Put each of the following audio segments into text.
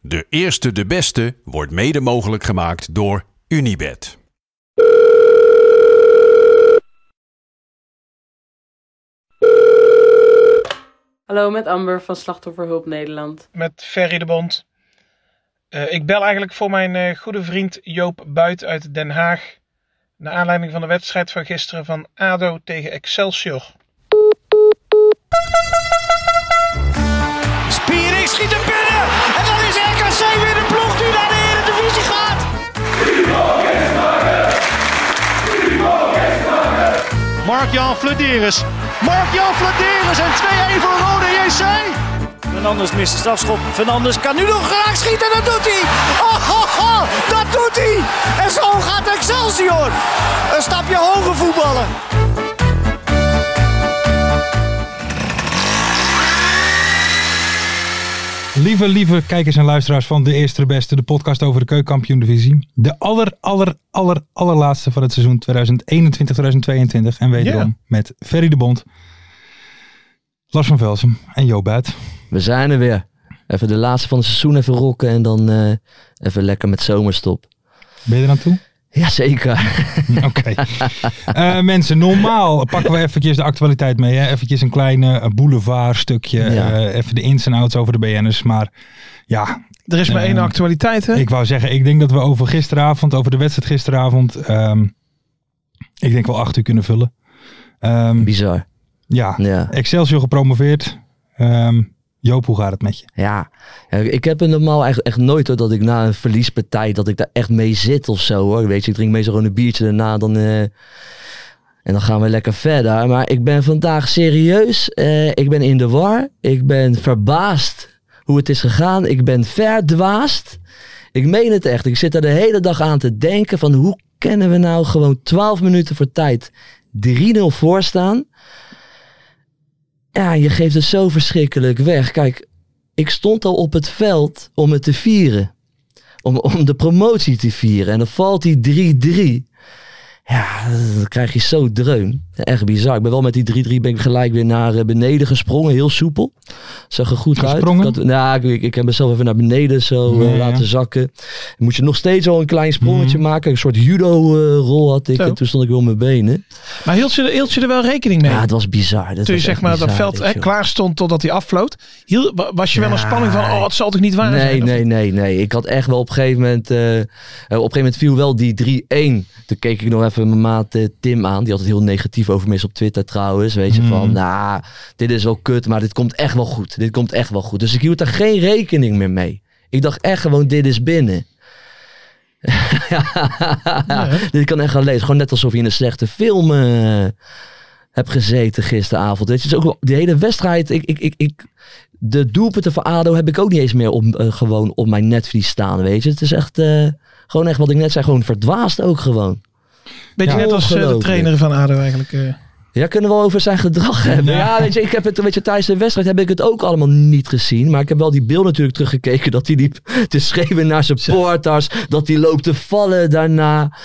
De eerste, de beste wordt mede mogelijk gemaakt door Unibed. Hallo, met Amber van Slachtofferhulp Nederland. met Ferry de Bond. Eh, ik bel eigenlijk voor mijn eh, goede vriend Joop Buit uit Den Haag. Naar aanleiding van de wedstrijd van gisteren van ADO tegen Excelsior. Spiering schiet hem binnen. En dan Mark-Jan Flederis. Mark-Jan Flederis en 2-1 voor Rode JC. Fernandes mist de strafschop. Fernandes kan nu nog graag schieten. Dat doet hij. Oh, oh, dat doet hij. En zo gaat Excelsior. Een stapje hoger voetballen. Lieve, lieve kijkers en luisteraars van De Eerste de Beste, de podcast over de keukenkampioen-divisie. De aller, aller, aller, allerlaatste van het seizoen 2021-2022. En wederom Ja. met Ferry de Bond, Lars van Velsen en Jo Buit. We zijn er weer. Even de laatste van het seizoen even rocken en dan eh, even lekker met zomerstop. Ben je er aan toe? Jazeker. Oké. Eh, mensen, normaal pakken we eventjes de actualiteit mee. Hè? Eventjes een kleine boulevard stukje. Ja. even de ins en outs over de BN'ers. Maar ja, Er is maar Eh, één actualiteit, hè? ik wou zeggen, ik denk dat we over gisteravond, over de wedstrijd gisteravond, ehm, ik denk wel acht uur kunnen vullen. Ehm, Bizar. ja, Ja. Excelsior gepromoveerd. Ehm, Joop, hoe gaat het met je? Ja, ik heb het normaal echt, echt nooit hoor, dat ik na een verliespartij, dat ik daar echt mee zit of zo hoor. Weet je, ik drink meestal gewoon een biertje daarna dan, eh, en dan gaan we lekker verder. Maar ik ben vandaag serieus, eh, ik ben in de war, ik ben verbaasd hoe het is gegaan. Ik ben verdwaasd. Ik meen het echt. Ik zit er de hele dag aan te denken van hoe kunnen we nou gewoon 12 minuten voor tijd 3-0 voorstaan. Ja, je geeft het zo verschrikkelijk weg. Kijk, ik stond al op het veld om het te vieren. Om, om de promotie te vieren. En dan valt die 3-3. Ja, dan krijg je zo dreun. Echt bizar. Ik ben wel met die 3-3 ben ik gelijk weer naar eh, beneden gesprongen. Heel soepel. Zag er goed Gesprongen? uit. Ik, had, nou, ik, ik heb mezelf even naar beneden zo eh, ja. laten zakken. Dan moet je nog steeds wel een klein sprongetje Mhm. maken. Een soort judo-rol had ik. Zo. En toen stond ik weer op mijn benen. Maar hield je, er- hield je er wel rekening mee? Ja, het was bizar. Dat Toen je zeg maar dat veld hè, wel. klaar stond totdat hij afvloot. Was je wel een spanning van, oh, het zal toch niet waar Nee, zijn? Nee, nee, nee. Ik had echt wel op een gegeven moment... eh, eh, op een gegeven moment viel wel die 3-1. Toen keek ik nog even mijn maat eh, Tim aan. Die had het heel negatief over me op Twitter trouwens. Weet je, Mhm. van... Nou, dit is wel kut, maar dit komt echt wel goed. Dit komt echt wel goed. Dus ik hield daar geen rekening meer mee. Ik dacht echt gewoon, dit is binnen. Dit kan echt gaan lezen. Gewoon net alsof je in een slechte film eh, hebt gezeten gisteravond. Weet je, is ook wel, die hele wedstrijd. Ik, ik, ik, ik, de doelpunten van ADO heb ik ook niet eens meer op, eh, gewoon op mijn netvlies staan. Weet je, het is echt eh, gewoon echt wat ik net zei. Gewoon verdwaasd ook gewoon. Beetje Ja, net als eh, de trainer van ADO eigenlijk. eh. Ja, kunnen we wel over zijn gedrag hebben. Ja. Ja, weet je, ik heb het, weet je, tijdens de wedstrijd heb ik het ook allemaal niet gezien. Maar ik heb wel die beeld natuurlijk teruggekeken. Dat hij liep te schreeuwen naar zijn supporters. Dat hij loopt te vallen daarna.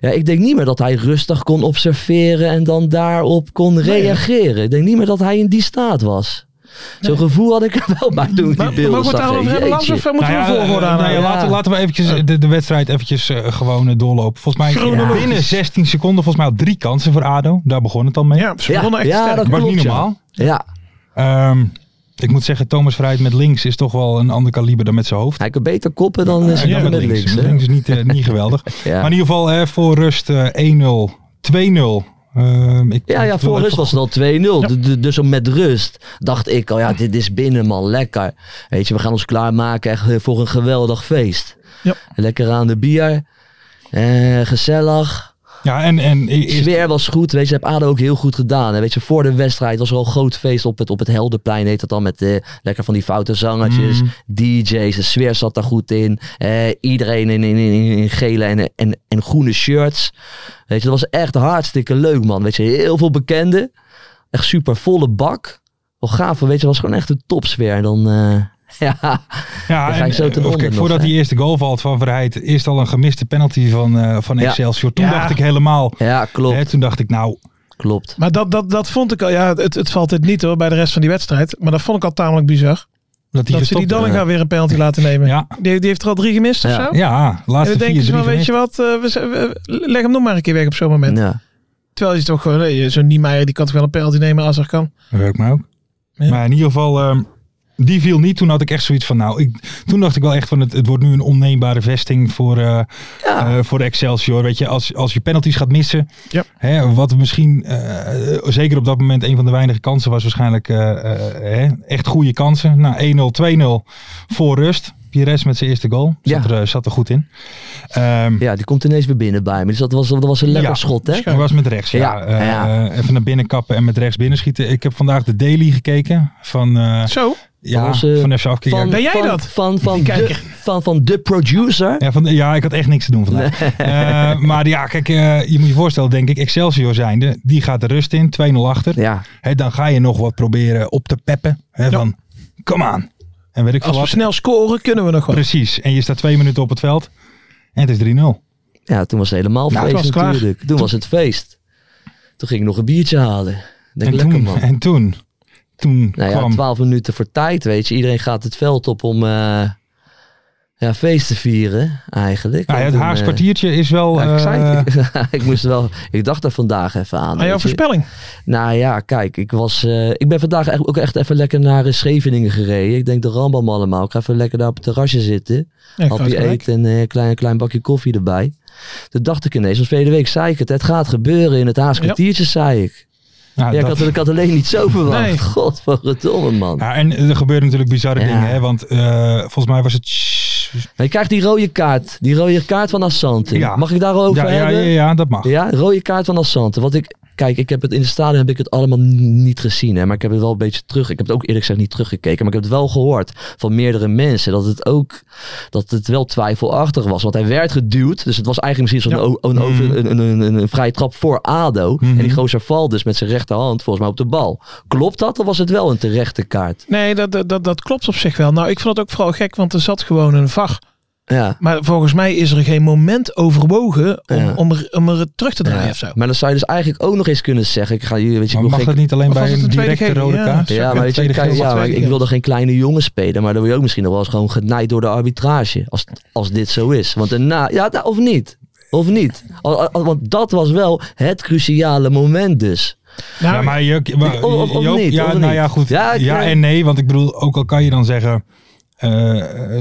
Ja, ik denk niet meer dat hij rustig kon observeren. En dan daarop kon reageren. Ik denk niet meer dat hij in die staat was. Zo'n gevoel had ik er wel bij toen ik die Maar, beelden het zag. daarover hebben, Lars? Jeetje. Of eh, moeten Nou we ja, volgorde eh, aan? nou ja, Ja. laten, laten we eventjes de, de wedstrijd eventjes eh, gewoon eh, doorlopen. Volgens mij binnen 16 seconden, volgens mij al drie kansen voor ADO. Daar begon het al mee. ja, ze Ja, begonnen echt ja, sterk. dat was niet klopt, ja. normaal. Ja, Ehm, ik moet zeggen, Thomas Vrijt met links is toch wel een ander kaliber dan met zijn hoofd. hij kan beter koppen dan eh, dan met met links. links. Is niet, eh, niet geweldig. Ja. Maar in ieder geval hè, voor rust eh, 1-0, 2-0. Ehm, ik Ja, ja, voor rust was het al 2-0. D- d- Dus met rust dacht ik al, ja, dit is binnen man, lekker. Weet je, we gaan ons klaarmaken echt eh, voor een geweldig feest. Ja. Lekker aan de bier. Eh, gezellig. Ja, en, en eerst- sfeer was goed. Weet je, heb ADO ook heel goed gedaan. En weet je, voor de wedstrijd was er al een groot feest op het, op het Heldenplein. Heet dat dan met eh, lekker van die foute zangertjes, Mm. DJ's. De sfeer zat daar goed in. Eh, iedereen in, in, in, in gele en, en, en groene shirts. Weet je, dat was echt hartstikke leuk, man. Weet je, heel veel bekenden. Echt super volle bak. Wel gaaf, weet je, was gewoon echt een topsfeer. En dan, eh, ja, Ja, ik zo ten of onder kijk, voordat die eerste goal valt van Verheid, eerst al een gemiste penalty van, eh, van Ja. Excelsior. Toen Ja. dacht ik helemaal, ja, klopt, hè, toen dacht ik nou, klopt. Maar dat, dat, dat vond ik al, ja, het, het valt dit niet hoor bij de rest van die wedstrijd. Maar dat vond ik al tamelijk bizar. dat die dat ze die Dallinga weer een penalty laten nemen. Ja, Die, die heeft er al drie gemist of Ja. zo. ja, En laatste dan vier, denken ze van, weet je wat, eh, we, we- leg hem nog maar een keer weg op zo'n moment. Ja. Terwijl je toch gewoon, nee, zo'n Niemeyer die kan toch wel een penalty nemen als er kan. Dat werkt me ook. Ja. Maar in ieder geval, ehm, die viel niet. Toen had ik echt zoiets van, nou, ik, toen dacht ik wel echt van, het, het wordt nu een onneembare vesting voor, eh, Ja. eh, voor Excelsior. Weet je, als, als je penalties gaat missen, Ja. hè, wat misschien, eh, zeker op dat moment, een van de weinige kansen was waarschijnlijk eh, eh, hè, echt goede kansen. Nou, 1-0, 2-0 voor rust. Pires met zijn eerste goal. Zat, Ja. er, zat er goed in. Ehm, ja, die komt ineens weer binnen bij me. Dus dat was, dat was een lekker Ja. schot, hè? Dat was met rechts, ja. Eh, even naar binnen kappen en met rechts binnenschieten. Ik heb vandaag de daily gekeken van, eh, Zo, ja, onze- van FC Afkikker. Ben jij van, dat? Van, van, de, van, van de producer. Ja, van, ja, ik had echt niks te doen vandaag. Eh, maar ja, kijk, eh, je moet je voorstellen, denk ik, Excelsior zijnde, die gaat de rust in, 2-0 achter. Ja, Hè, dan ga je nog wat proberen op te peppen. Hè, Van, kom aan. En weet ik veel als we wat. snel scoren kunnen we nog wel. Precies. En je staat twee minuten op het veld. En het is 3-0. ja, toen was het helemaal Nou, feest natuurlijk. Toen was het feest. Toen ging ik nog een biertje halen. Denk En lekker toen, man. en toen, toen Nou ja, kwam... 12 minuten voor tijd, weet je. Iedereen gaat het veld op om eh, ja, feest te vieren, eigenlijk. Nou ja, het toen, Haags eh, kwartiertje is wel... ja, ik, zei eh, het. ik moest wel, ik dacht er vandaag even aan. Aan jouw je. voorspelling. Nou ja, kijk, ik, was, ik ben vandaag echt- ook echt even lekker naar Scheveningen gereden. Ik denk de Rambam allemaal. Ik ga even lekker daar op het terrasje zitten. Ja, hapje eten en een klein, klein bakje koffie erbij. Toen dacht ik ineens, want verleden week zei ik het, het gaat gebeuren in het Haas Ja. kwartiertje, zei ik. Nou, Ja, ik, had, ik had alleen niet zo verwacht. Nee. Godverdomme man. Ja, en er gebeuren natuurlijk bizarre Ja. dingen. Hè, want eh, volgens mij was het... Je krijgt die rode kaart. Die rode kaart van Assante. Ja. Mag ik daarover Ja, ja, hebben? ja, ja, dat mag. Ja, rode kaart van Assante. Wat ik, kijk, ik heb het in de stadion heb ik het allemaal niet gezien. Hè, maar ik heb het wel een beetje terug. Ik heb het ook eerlijk gezegd niet teruggekeken. Maar ik heb het wel gehoord van meerdere mensen. Dat het ook, dat het wel twijfelachtig was. Want hij werd geduwd. Dus het was eigenlijk misschien zo'n Ja. o- een, een, een, een, een, een vrije trap voor ADO. En die gozer valt dus met zijn rechterhand volgens mij op de bal. Klopt dat? Of was het wel een terechte kaart? Nee, dat, dat, dat, dat klopt op zich wel. Nou, ik vond het ook vooral gek, want er zat gewoon een VAR. Ja. Maar volgens mij is er geen moment overwogen om, Ja. om, er, om er terug te draaien Ja. of zo. Maar dan zou je dus eigenlijk ook nog eens kunnen zeggen. Ik ga jullie, weet je, ik Maar wil mag geen dat niet alleen bij een directe gele? rode kaart? Ja, maar, weet je, ja, maar ik wilde geen kleine jongen spelen. Maar dan wil je ook misschien nog wel eens gewoon genaaid door de arbitrage. Als, als dit zo is. Want daarna, ja, of niet. Of niet. Want dat was wel het cruciale moment dus. Nou, ja, maar je, maar, Of- of- of Joop, niet, ja, of nou niet? ja, goed. Ja, en nee, want ik bedoel, ook al kan je dan zeggen, eh,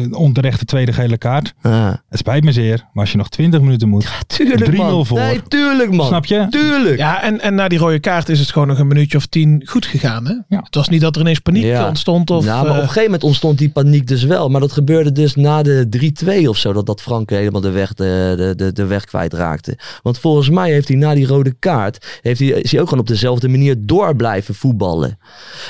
een onterechte tweede gele kaart. Ah. Het spijt me zeer, maar als je nog 20 minuten moet, Tuurlijk 3-0 man. voor. Nee, tuurlijk man. snap je? Tuurlijk. Ja, en, en na die rode kaart is het gewoon nog een minuutje of tien goed gegaan. Hè? Ja. Het was niet dat er ineens paniek Ja. ontstond. Of, nou, maar op eh, een gegeven moment ontstond die paniek dus wel. Maar dat gebeurde dus na de 3-2 of zo. Dat, dat Frank helemaal de weg, de, de, de, de weg kwijtraakte. Want volgens mij heeft hij na die rode kaart... Heeft hij, is hij ook gewoon op dezelfde manier door blijven voetballen.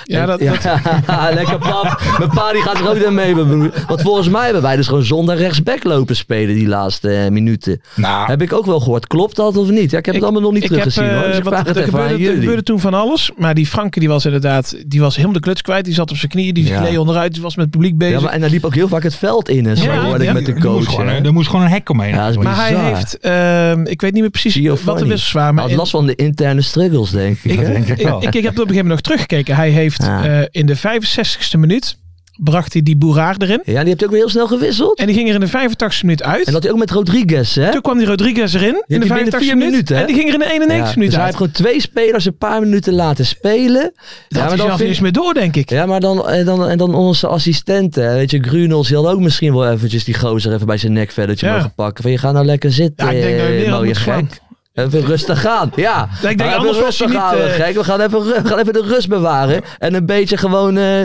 ja, En- dat, ja, dat- lekker pap. Mijn pa die gaat er ook niet bemoeien. Want volgens mij hebben wij dus gewoon zonder rechtsback lopen spelen die laatste eh, minuten. Nou, Heb ik ook wel gehoord. Klopt dat of niet? Ja, ik heb het allemaal nog niet heb, teruggezien hoor. eh, Dus ik wat- vraag het er, even aan gebeurde, er toen van alles. Maar die Franke die was inderdaad, die was helemaal de kluts kwijt. Die zat op zijn knieën, die Ja. gleed onderuit. Die was met het publiek bezig. Ja, maar, en hij liep ook heel vaak het veld in en zo Ja, hoorde ik met de er, moest coach. gewoon, er moest gewoon een hek omheen. Ja, Maar hij heeft, ehm, ik weet niet meer precies wat de wissels waren. Hij Maar had in- last van de interne struggles, denk ik. ik, denk ik ik, wel. ik, ik heb het op een gegeven moment nog teruggekeken. Hij heeft eh, in de 65ste minuut, bracht hij die Boeraar erin. Ja, die heeft ook weer heel snel gewisseld. En die ging er in de 85ste minuut uit. En dat hij ook met Rodriguez, hè? Toen kwam die Rodriguez erin in de binnen 85ste vier minuut. minuten, hè? En die ging er in de 91ste Ja, dus minuut hij uit. heeft gewoon twee spelers een paar minuten laten spelen. Dat ja, maar dan vind eens meer door, denk ik. Ja, maar dan, en dan, en dan onze assistenten. Weet je, Grunels, die had ook misschien wel eventjes die gozer even bij zijn nekvelletje Ja. mogen pakken. Van je gaat nou lekker zitten, Ja, ik denk dat je eh, mooie gek. Even rustig aan. Ja, Ja, ik denk, even anders was rustig niet, aan, eh, gek. We gaan, even, we gaan even de rust bewaren. En een beetje gewoon eh,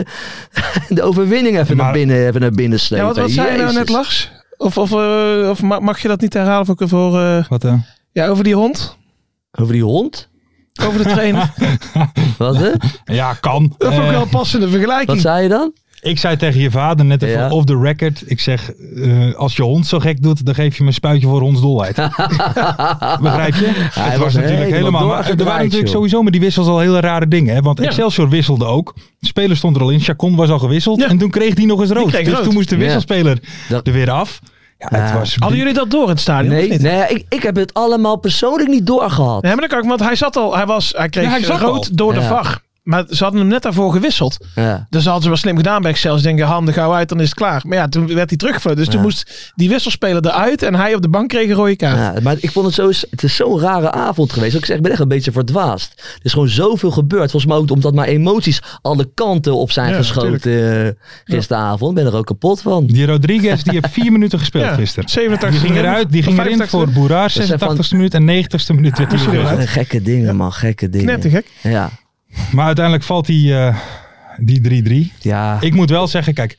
de overwinning even, Maar- naar, binnen, even naar binnen Ja, slepen. wat, wat zei je nou net, Lars? Of, of, eh, of ma- mag je dat niet herhalen voor... voor eh, Wat, eh, ja, over die hond? Over die hond? Over de trainer. Wat hè? Ja, kan. Dat vond ik wel een passende Wat vergelijking. zei je dan? Ik zei tegen je vader net even Ja. off the record. Ik zeg, eh, als je hond zo gek doet, dan geef je me een spuitje voor hondsdolheid. Begrijp je? hij het was was natuurlijk helemaal. Maar er waren natuurlijk joh. sowieso met die wissels al hele rare dingen. Hè? Want Ja. Excelsior wisselde ook. De speler stond er al in. Chacon was al gewisseld. Ja. En toen kreeg hij nog eens rood. Dus rood. toen moest de Ja. wisselspeler Dat- er weer af. Ja, het Ja. was... Hadden jullie dat door in het stadion? Nee, nee ik, ik heb het allemaal persoonlijk niet doorgehad. Nee, maar dat kan ik, want hij zat al, hij was, hij kreeg Ja, hij rood al. door de Ja. Maar ze hadden hem net daarvoor gewisseld. Ja. Dus hadden ze wel slim gedaan bij Excelsior. Denken, ham er gauw uit, dan is het klaar. Maar ja, toen werd hij teruggevallen. Dus toen moest die wisselspeler eruit en hij op de bank kreeg een rode kaart. Ja, maar ik vond het zo, het is zo'n rare avond geweest. Ik zeg, ik ben echt een beetje verdwaasd. Er is gewoon zoveel gebeurd. Volgens mij ook omdat maar emoties alle kanten op zijn Ja, geschoten eh, gisteravond. Ik ben er ook kapot van. Die Rodriguez, die heeft vier minuten gespeeld Ja, gisteren. 87 Die ging eruit, die ging erin 85e. voor Boeraar, zijn 86e minuut en 90ste minuut werd hij eruit. Gekke dingen, man. Gekke dingen. Knettergek. Ja. Maar uiteindelijk valt die, eh, die 3-3. Ja. Ik moet wel zeggen, kijk,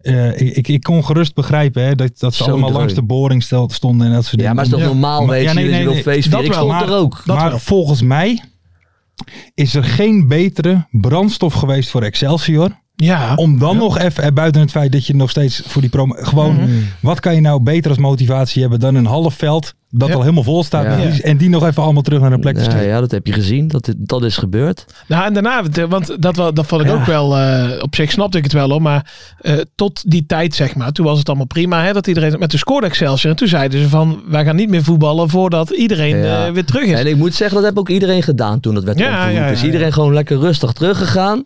eh, ik, ik, ik kon gerust begrijpen hè, dat, dat ze Zo allemaal druk. langs de boring stel- stonden en dat soort ja, dingen. maar is toch Ja. normaal, Maar- weet ja, je? nee, nee, Dat. Ik wel, maar- er ook. Dat maar wel. volgens mij is er geen betere brandstof geweest voor Excelsior. Ja. Om dan nog even, eh, buiten het feit dat je nog steeds voor die promo... Gewoon, Mhm. wat kan je nou beter als motivatie hebben dan een half veld dat Ja. al helemaal vol staat. Ja. met die- En die nog even allemaal terug naar een plek te Ja, sturen. ja, dat heb je gezien. Dat, dat is gebeurd. Nou, en daarna, want dat, wel- dat vond ik Ja. ook wel, eh, op zich snapte ik het wel hoor, maar eh, tot die tijd zeg maar, toen was het allemaal prima hè, dat iedereen, met de scoorde Excelsior en toen zeiden ze van, wij gaan niet meer voetballen voordat iedereen Ja. eh, weer terug is. En ik moet zeggen, dat heb ook iedereen gedaan toen dat werd Ja, opgeroepen. ja, ja, Is ja. iedereen gewoon lekker rustig teruggegaan.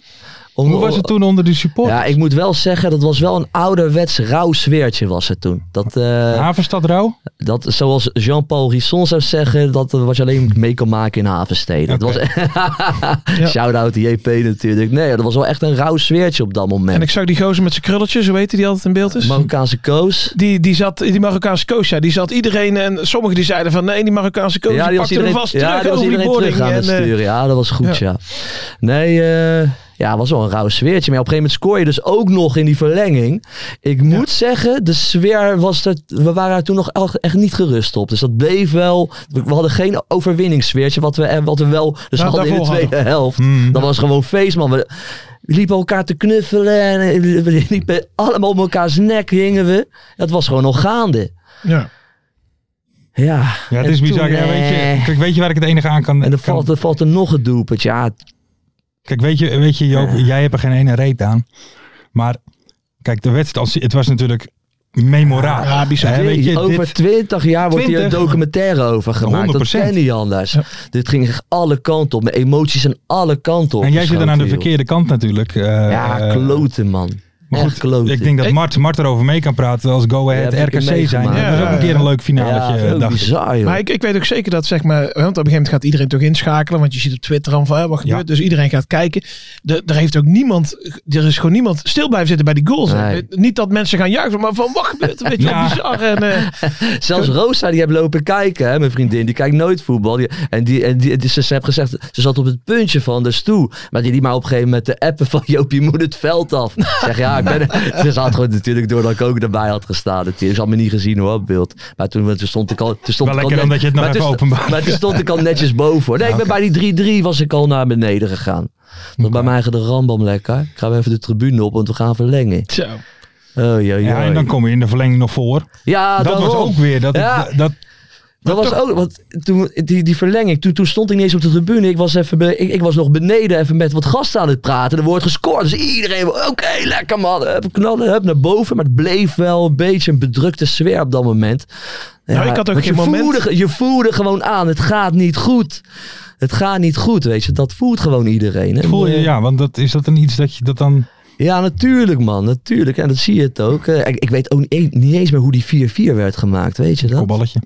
Om- Hoe was het toen onder de support? Ja, ik moet wel zeggen, dat was wel een ouderwets rauw sfeertje was het toen. Dat, eh, Havenstad Rauw? dat zoals Jean-Paul Risson zou zeggen, dat eh, wat je alleen mee kon maken in havensteden. Dat Oké. was Shout-out to JP natuurlijk. Nee, dat was wel echt een rauw sfeertje op dat moment. En ik zag die gozer met zijn krulletjes, hoe heet die die altijd in beeld is? Marokkaanse koos. Die, die zat, die Marokkaanse coach, ja, die zat iedereen en sommigen die zeiden van nee, die Marokkaanse coach Ja, die die was pakte hem iedereen, vast ja, terug die was over die boarding. terug aan het en, eh, sturen. Ja, dat was goed, ja. Ja. Nee, eh, ja, was wel een rauw sfeertje. Maar op een gegeven moment scoor je dus ook nog in die verlenging. Ik moet zeggen, de sfeer was er... We waren er toen nog echt, niet gerust op. Dus dat bleef wel... We we hadden geen overwinningssfeertje, wat we, eh, wat we wel dus Nou, hadden in de tweede helft. Hmm. Dat was gewoon feest, man. We, we liepen elkaar te knuffelen en we we liepen allemaal om elkaars nek hingen we. Dat was gewoon nog gaande. ja. Ja, Ja, het is bizar. toen, Ja, weet, je, eh, kijk, weet je waar ik het enige aan kan... En kan- valt, er valt er nog een doelpunt. Ja, Kijk, weet je, weet je Joop, jij hebt er geen ene reet aan. Maar kijk, de wedstrijd, het was natuurlijk memorabel. Ja, weet je, over dit- 20 jaar wordt hier een 20? documentaire over gemaakt. Dat 100%. ken niet anders. Dit ging echt alle kanten op. Mijn emoties aan alle kanten op. en jij zit dan aan de verkeerde kant natuurlijk. eh. Ja, kloten man. Maar goed, kloten. ik denk dat Mart, Mart erover mee kan praten als Go Ahead Ja, RKC zijn. meegemaakt. Dat was ook een Ja, keer een leuk finale. ja, dacht bizar joh. Maar ik, ik weet ook zeker dat, zeg maar, want op een gegeven moment gaat iedereen toch inschakelen, want je ziet op Twitter dan van, hè, wat gebeurt, Ja. dus iedereen gaat kijken. De, er heeft ook niemand, er is gewoon niemand stil blijven zitten bij die goals. Nee. Niet dat mensen gaan juichen, maar van, wat gebeurt er, weet je, Ja. bizar. En, eh, Zelfs Rosa, die heeft lopen kijken, hè, mijn vriendin. Die kijkt nooit voetbal. Die, en die, en die, die- ze, ze heeft gezegd, ze zat op het puntje van de stoel. Maar die, die maar op een gegeven moment de appen van Joop, je moet het veld af. Zeg, ja, ik ben Ze zat gewoon natuurlijk doordat ik ook erbij had gestaan. natuurlijk. Ze had me niet gezien hoor, op beeld. Maar toen, toen stond ik al... Toen stond Wel ik al lekker net- dat je het nog maar even toen- openbaart. Maar toen stond ik al netjes boven. hoor. Nee, ik ben bij die 3-3 was ik al naar beneden gegaan. Dat was bij mij eigen de rambam lekker. Ik ga even de tribune op, want we gaan verlengen. zo. Oh, joh, Ja, en dan kom je in de verlenging nog voor. ja, dat was ook weer. Dat, Ja. dat, dat, was ook, want toen, die, die verlenging, toen, toen stond ik niet eens op de tribune. Ik was, even be- ik, ik was nog beneden even met wat gasten aan het praten. Er wordt gescoord, dus iedereen, oké, lekker man. Hup, knallen, hup, naar boven. Maar het bleef wel een beetje een bedrukte sfeer op dat moment. Nou, ik had ook want geen je moment- Voelde, je voelde gewoon aan, het gaat niet goed. Het gaat niet goed, weet je. Dat voelt gewoon iedereen. hè. voel je, ja, want dat, is dat dan iets dat je dat dan... Ja, natuurlijk man, natuurlijk. En dat zie je het ook. Eh, Ik, ik weet ook niet, niet eens meer hoe die 4-4 werd gemaakt, weet je dat? Kopballetje.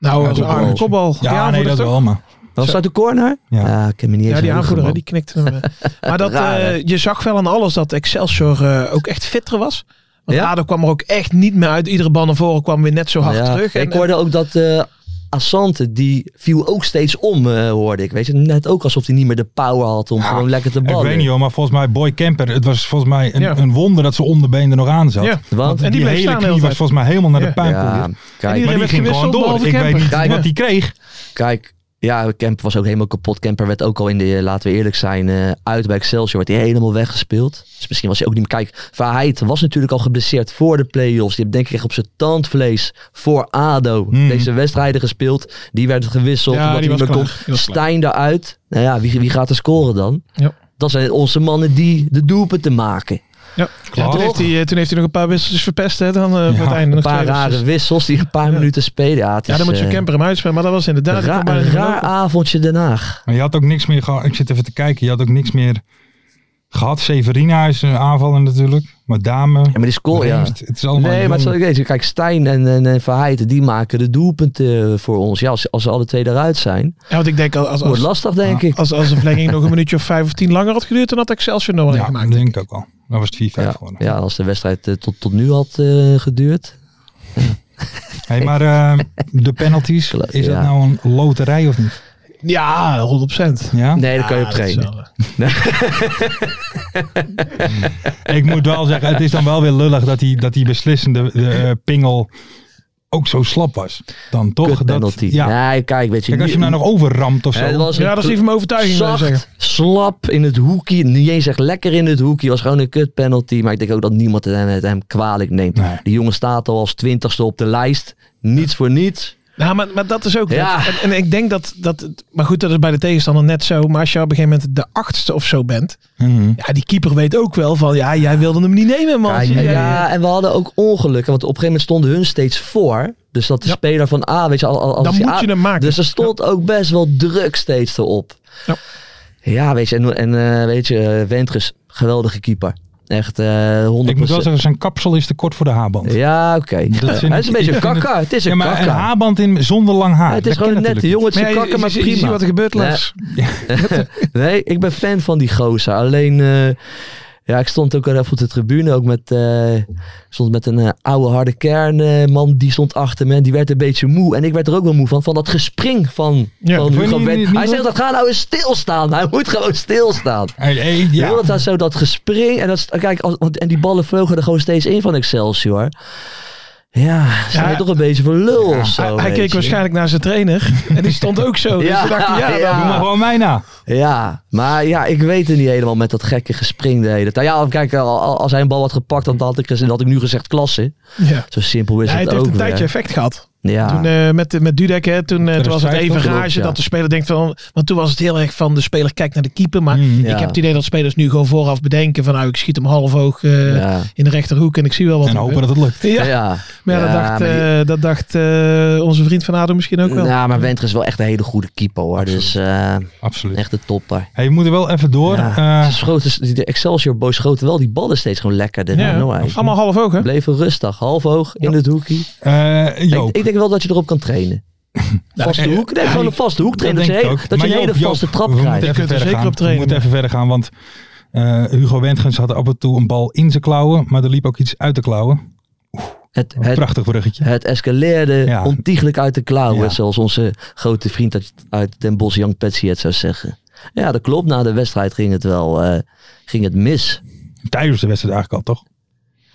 Nou, Ja, als een kopbal. arme kopbal. Die Ja, nee, aanvoerder dat toch? wel, maar... Was uit de corner? Ja. Ja, ik heb me niet eens Ja, die aanvoerder, die knikte hem. eh. Maar dat, Raar, eh, je zag wel aan alles dat Excelsior eh, ook echt fitter was. Want Ja? ADO kwam er ook echt niet meer uit. Iedere bal naar voren kwam weer net zo hard Ja, terug. En, ik hoorde ook dat eh Assante, die viel ook steeds om, eh, hoorde ik. Weet je, net ook alsof hij niet meer de power had om Ja, gewoon lekker te Ik ballen. weet niet hoor, maar volgens mij Boy Camper, het was volgens mij een, Ja. een wonder dat zijn onderbeen er nog aan zat. Ja. Want En die die, hele knie hele was volgens mij helemaal naar Ja. de puinkoel. Ja, En kijk, maar die ging gewoon door. Ik weet niet Kijk, wat hij kreeg. kijk, Ja, Kemper was ook helemaal kapot. Kemper werd ook al in de, laten we eerlijk zijn, eh, uit bij Excelsior. Werd hij helemaal weggespeeld. Dus misschien was hij ook niet meer... Kijk, Verheid was natuurlijk al geblesseerd voor de play-offs. Die heeft denk ik echt op zijn tandvlees voor ADO Hmm. deze wedstrijden gespeeld. Die werd gewisseld Ja, omdat die hij niet meer kon. Stijn eruit. Nou ja, wie, wie gaat er scoren dan? Ja. Dat zijn onze mannen die de doelpunten maken. Ja, ja toen, heeft hij, eh, toen heeft hij nog een paar wisseltjes verpest. Hè, dan eh, voor het einde Een nog paar rare wissels. wissels die een paar Ja. minuten spelen. Ja, dan moet je eh, camper hem uitspelen. Maar dat was inderdaad... ra- een raar avondje Den Haag. Maar je had ook niks meer. Ik zit even te kijken. Je had ook niks meer gehad. Severina is een aanvaller natuurlijk. Maar Dame. Ja, maar die score, ja. Het is allemaal Nee, maar het is deze, kijk, Stijn en, en, en die maken de doelpunten voor ons. Ja, als, als ze alle twee eruit zijn, Ja, want ik denk als, als, wordt als, lastig, denk ik. als, als de verlenging nog een minuutje of vijf of tien langer had geduurd, dan had Excelsior nog Ja, dat gemaakt. denk ik ook al. Dan was het 4-5 Ja, geworden. ja, als de wedstrijd eh, tot, tot nu had eh, geduurd. Hey, maar eh, de penalties, Klopt, is dat nou een loterij of niet? Ja, 100 procent. Ja? Nee, daar kan je op trainen. Ik moet wel zeggen, het is dan wel weer lullig dat die, dat die beslissende eh, pingel ook zo slap was. Dan toch? Kut Dat, ja. Nee, kijk, weet je. Kijk, als je hem nou nog overramt of zo. Was Ja, dat is niet van mijn overtuiging, wil ik zeggen. zacht, slap in het hoekje. Niet eens echt lekker in het hoekje. was gewoon een kut penalty. Maar ik denk ook dat niemand het hem, het hem kwalijk neemt. Nee. Die jongen staat al als twintigste op de lijst. Niets voor niets. Nou, maar, maar dat is ook Ja. En, en ik denk dat, dat... Maar goed, dat is bij de tegenstander net zo. Maar als je op een gegeven moment de achtste of zo bent... Mhm. Ja, die keeper weet ook wel van... Ja, jij wilde hem niet nemen, man. Ja, en we hadden ook ongelukken. Want op een gegeven moment stonden hun steeds voor. Dus dat de Ja. speler van A, weet je, al, al- als Dan moet A- je hem maken. Dus er stond ook best wel druk steeds erop. Ja. Ja, weet je, en, en eh, weet je, eh, Wentrus, geweldige keeper. Echt eh 100%. Ik moet wel zeggen, zijn kapsel is te kort voor de haarband. Ja, oké. Hij ik- is een beetje een het- kakka. Het is een Ja, maar een kakka. haarband in, zonder lang haar. Ja, het is dat gewoon net een natuurlijk jongetje Maar ja, je- kakker, maar prima. wat er gebeurt, Lars. Nee, ik ben fan van die gozer. Alleen, eh, ja, ik stond ook al even op de tribune. Ook met, eh, ik stond met een eh, oude harde kern eh, man. Die stond achter me. en Die werd een beetje moe. En ik werd er ook wel moe van. Van dat gespring van, Ja, van Hugo niet- Hij zegt dat ga nou eens stilstaan. Hij moet gewoon stilstaan. Hey, hey, Ja. Dat hij zo dat gespring. En, dat, kijk, als, en die ballen vlogen er gewoon steeds in van Excelsior. Ja, sta je Ja. toch een beetje voor lul of zo. Hij, hij keek waarschijnlijk naar zijn trainer. En die stond ook zo. Dus Ja, ze dachten, ja, ja. Doe maar gewoon mij na. Ja, maar ja, ik weet het niet helemaal met dat gekke gespring de hele tijd. Ja, kijk, al- al- als hij een bal had gepakt, dan had ik, dan had ik nu gezegd klasse. ja. Zo simpel is het, het heeft ook een tijdje effect gehad. Ja, Toen eh, met, met Dudek, hè, toen, eh, toen was het 2015 even klopt, rage ja. dat de speler denkt van... Want toen was het heel erg van de speler kijkt naar de keeper. Maar Mm. Ja. ik heb het idee dat spelers nu gewoon vooraf bedenken van... Nou, ik schiet hem half hoog eh, ja. in de rechterhoek en ik zie wel wat En hopen dat het lukt. Ja, ja. maar ja, dat Ja, dacht, maar die- eh, dat dacht eh, onze vriend van Ado misschien ook wel. Nou, maar Wenter is wel echt een hele goede keeper hoor. Dus eh, Absoluut. echt een topper. Hey, we moeten wel even door. Ja. Schoten, de Excelsior boys schoten wel die ballen steeds gewoon lekker. Ja, allemaal half hoog, hè? Bleven rustig, half hoog in het hoekje. eh. Ik, ik denk wel dat je erop kan trainen. Vaste eh, hoek? Nee, ja, gewoon een vaste hoek trainen. Dat je, dat je een hele vaste Joop, trap we moeten krijgt. even Je kunt er zeker gaan. op trainen, We moeten even verder gaan, want eh, Hugo Wendgens had af en toe een bal in zijn klauwen, maar er liep ook iets uit de klauwen. Het, prachtig bruggetje. Het escaleerde Ja. ontiegelijk uit de klauwen, Ja. zoals onze grote vriend uit, uit Den Bosch, Young Patsy, het zou zeggen. Ja, dat klopt. Na de wedstrijd ging het wel eh, ging het mis. Tijdens de wedstrijd eigenlijk al, toch?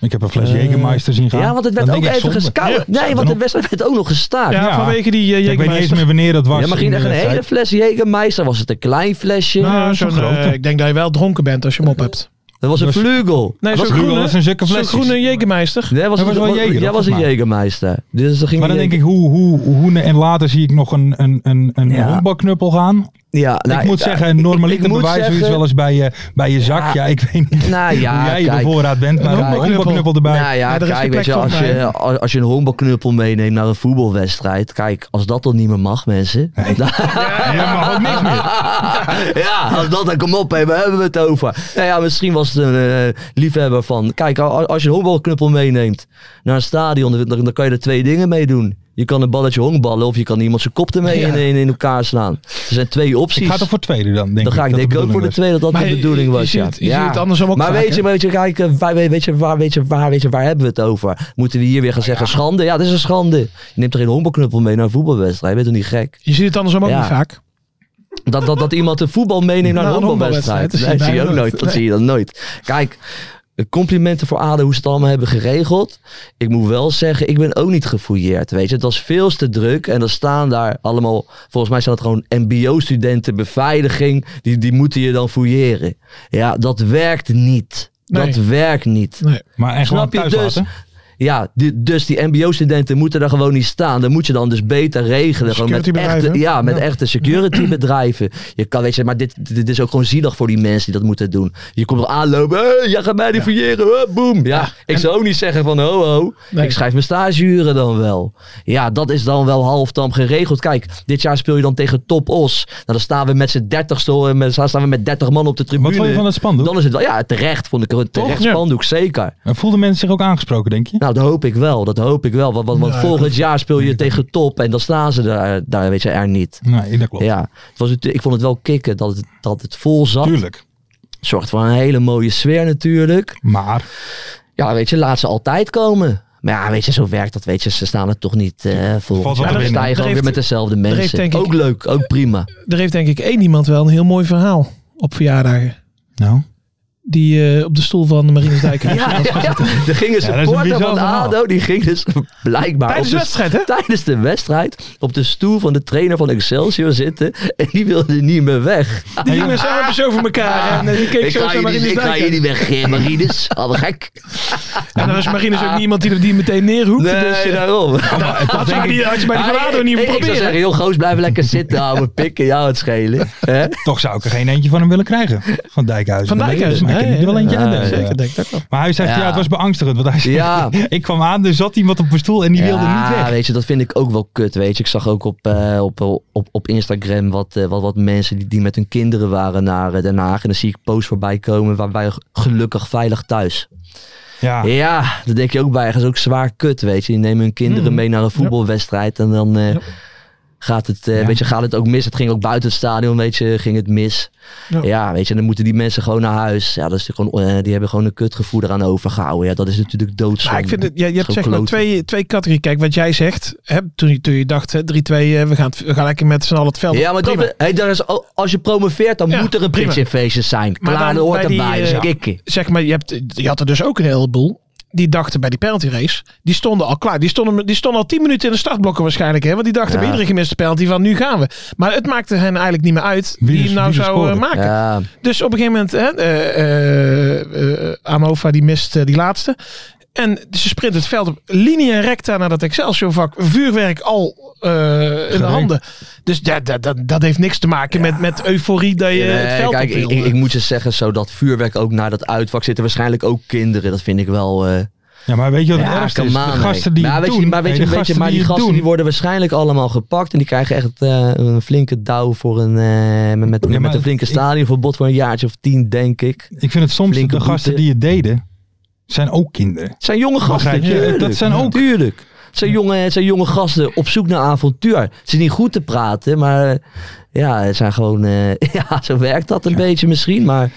Ik heb een fles Eh, Jägermeister zien gaan. Ja, want het werd Dan ook even. Ja, nee, want de wedstrijd werd ook nog gestaakt. Ja, Ja. vanwege die uh, Ik weet niet eens meer wanneer dat was. Ja, maar ging in echt een hele fles Jägermeister? Was het een klein flesje? Nou, zo'n eh, ik denk dat je wel dronken bent als je hem op hebt. dat was een was- vlugel. Nee, was zo'n groene, dat is een zulke zo'n groene Jägermeister. Nee, was, Dat was wel Jäger, Ja, was een? Jägermeister. Dus dan ging Maar dan denk ik, hoe, hoe, hoe en later zie ik nog een, een, een, een Ja. honkbalknuppel gaan. Ja, nou, ik moet ja, zeggen, ik- normaliter ik moet bewijs zoiets zeggen- wel eens bij je, bij je zak. Ja. Ja, ik weet niet Nou ja, hoe jij je kijk. bevoorraad bent, maar Een een honkbalknuppel. erbij. Nou ja, kijk, weet je, als je, als, als je een honkbalknuppel meeneemt naar een voetbalwedstrijd. Kijk, als dat dan niet meer mag, mensen. Nee. Ja, mag ook niks meer. ja, als dat dan kom op, hé, waar hebben we het over? Nou ja, misschien was het een eh, liefhebber van. Kijk, als je een honkbalknuppel meeneemt naar een stadion, dan, dan kan je er twee dingen mee doen. Je kan een balletje honkballen of je kan iemand zijn kop ermee Ja. in, in, in elkaar slaan. Er zijn twee opties. Ik ga toch voor tweede dan, denk dan ga ik dat denk ik de ook voor de tweede dat dat Maar de je- bedoeling je was. ziet ja. het- je ziet het andersom ook Maar vaak, weet je, weet je, kijk, eh, waar, weet, je, waar, weet, je, waar, weet je, waar hebben we het over? Moeten we hier weer gaan zeggen schande? Ja, dat is een schande. Je neemt er geen honkbalknuppel mee naar een voetbalwedstrijd. Je bent toch niet gek? Je ziet het andersom ook Ja. niet vaak. Dat, dat, dat iemand een voetbal meeneemt naar Nou, een honkbalwedstrijd. dat zie je ook nooit. Dat zie je dan nooit. Kijk, complimenten voor ADO hoe ze het allemaal hebben geregeld. Ik moet wel zeggen, ik ben ook niet gefouilleerd. Weet je, het was veel te druk. En dan staan daar allemaal, volgens mij zijn dat gewoon MBO-studenten, beveiliging. Die, die moeten je dan fouilleren. Ja, dat werkt niet. Nee. Dat werkt niet. Nee. Maar en gewoon Snap je? Dus, laten. Ja, die- dus die MBO-studenten moeten daar gewoon niet staan. Dan moet je dan dus beter regelen. Gewoon met echte, ja, met Ja. echte security-bedrijven. Je kan, weet je, maar dit, dit is ook gewoon zielig voor die mensen die dat moeten doen. Je komt wel aanlopen. Hey, jij gaat mij niet fouilleren. Huh, boom. Ja, ik zou ook niet zeggen van ho, ho. Nee. Ik schrijf mijn stageuren dan wel. Ja, dat is dan wel halftam geregeld. Kijk, dit jaar speel je dan tegen Top Os. Nou, dan staan we met z'n dertigste, met, staan we met 30 man op de tribune. Wat vond je van het spandoek? Dan is het wel, ja, terecht vond ik het terecht Ja. spandoek, zeker. En Voelden mensen zich ook aangesproken, denk je? Nou, dat hoop ik wel. Dat hoop ik wel. Want, want, want Nee, volgend jaar speel je tegen top en dan staan ze daar, daar weet je, er niet. Nee, dat klopt. Ja, het was, het- ik vond het wel kicken dat het, dat het vol zat. Tuurlijk. Zorgt voor een hele mooie sfeer natuurlijk. Maar, Ja, weet je, laat ze altijd komen. Maar ja, weet je, zo werkt dat. Weet je, ze staan er toch niet eh wat jaar. te Dan sta je gewoon heeft- weer met dezelfde heeft mensen. denk ik- Ook leuk, ook prima. Er heeft denk ik één iemand wel een heel mooi verhaal op verjaardagen. nou, Die eh, op de stoel van Marinus Dijker. Ja, ja, ja. Er ging een supporter van verhaal. ADO, die ging dus blijkbaar Tijdens op de wedstrijd, hè? tijdens de wedstrijd op de stoel van de trainer van Excelsior zitten. En die wilde niet meer weg. Die gingen met z'n armen zo voor elkaar. En die keek Ik zo ga, naar Marinus ik ga Dijker. niet weg, eh, Marinus. Al gek. En dan is Marinus ook niet iemand die, die meteen neerhoekt. Nee, dus, eh, daarom. had, je bij die, had je bij die van ADO niet ik, moeten ik zou proberen. zeggen, joh, goos, blijf lekker zitten. Hou me pikken, jou het schelen. Hè? toch zou ik er geen eentje van hem willen krijgen. Van Dijkhuizen. Van Dijkhuizen, ik er wel eentje ja, aan. ja, Zeker, denk ik ook wel. Maar hij zegt, ja. Ja. het was beangstigend. Want hij zegt, Ja. ik kwam aan, er zat iemand op mijn stoel en die wilde niet weg. weet je, dat vind ik ook wel kut, weet je. Ik zag ook op, eh, op, op, op Instagram wat, eh, wat, wat mensen die, die met hun kinderen waren naar eh, Den Haag. En dan zie ik posts voorbij komen waarbij gelukkig veilig thuis. Ja, Ja, dat denk je ook bij. Dat is ook zwaar kut, weet je. Die nemen hun kinderen Mm. mee naar een voetbalwedstrijd en dan eh, Ja. Gaat, het, eh, Ja. weet je, gaat het ook mis. Het ging ook buiten het stadion, weet je, ging het mis. Ja. Ja, weet je, en dan moeten die mensen gewoon naar huis. Ja, dat is gewoon, eh, die hebben gewoon een kutgevoel eraan overgehouden. Ja, dat is natuurlijk doodzonde. Ik vind het, je, je hebt zeg maar twee, twee categorieën. Kijk, wat jij zegt, hè, toen, je, toen je dacht, hè, 3-2, eh, we, gaan, we gaan lekker met z'n allen het veld. Ja, maar hey, daar is, als je promoveert, dan moet er een prima. zijn. Maar Klaar, dan dat hoort erbij. zeg maar, je, hebt, je had er dus ook een heleboel. Die dachten bij die penalty race, die stonden al klaar. Die stonden, die stonden al 10 minuten in de startblokken waarschijnlijk. Hè? Want die dachten Ja. bij iedere gemiste penalty van nu gaan we. Maar het maakte hen eigenlijk niet meer uit Wie wie dus- hem nou wie er zou eh, maken. Ja, Dus op een gegeven moment, hè, eh, eh, Amova die mist die laatste. En ze sprint het veld op linie en recta naar dat Excelsior vak. Vuurwerk al eh, in de handen. Dus dat, dat, dat, dat heeft niks te maken met, met euforie dat je het veld kijk, ik, ik, ik moet je zeggen, zo dat vuurwerk ook naar dat uitvak zitten waarschijnlijk ook kinderen. Dat vind ik wel... eh, ja, maar weet je wat het Ja, ergste is? De gasten die maar je, maar weet je, de weet je, maar die gasten doen, die worden waarschijnlijk allemaal gepakt. En die krijgen echt eh, een flinke douw voor een, eh, met, met, Ja, maar met een flinke stadionverbod voor een jaartje of tien, denk ik. Ik vind het soms, Flinke de gasten boete. die het deden, zijn ook kinderen. Het zijn jonge gasten, Begrijp je? tuurlijk. Dat zijn ook- Tuurlijk. Het zijn, jonge, het zijn jonge gasten op zoek naar avontuur. Het is niet goed te praten, maar eh, ja, het zijn gewoon... eh, ja, zo werkt dat een beetje misschien, maar...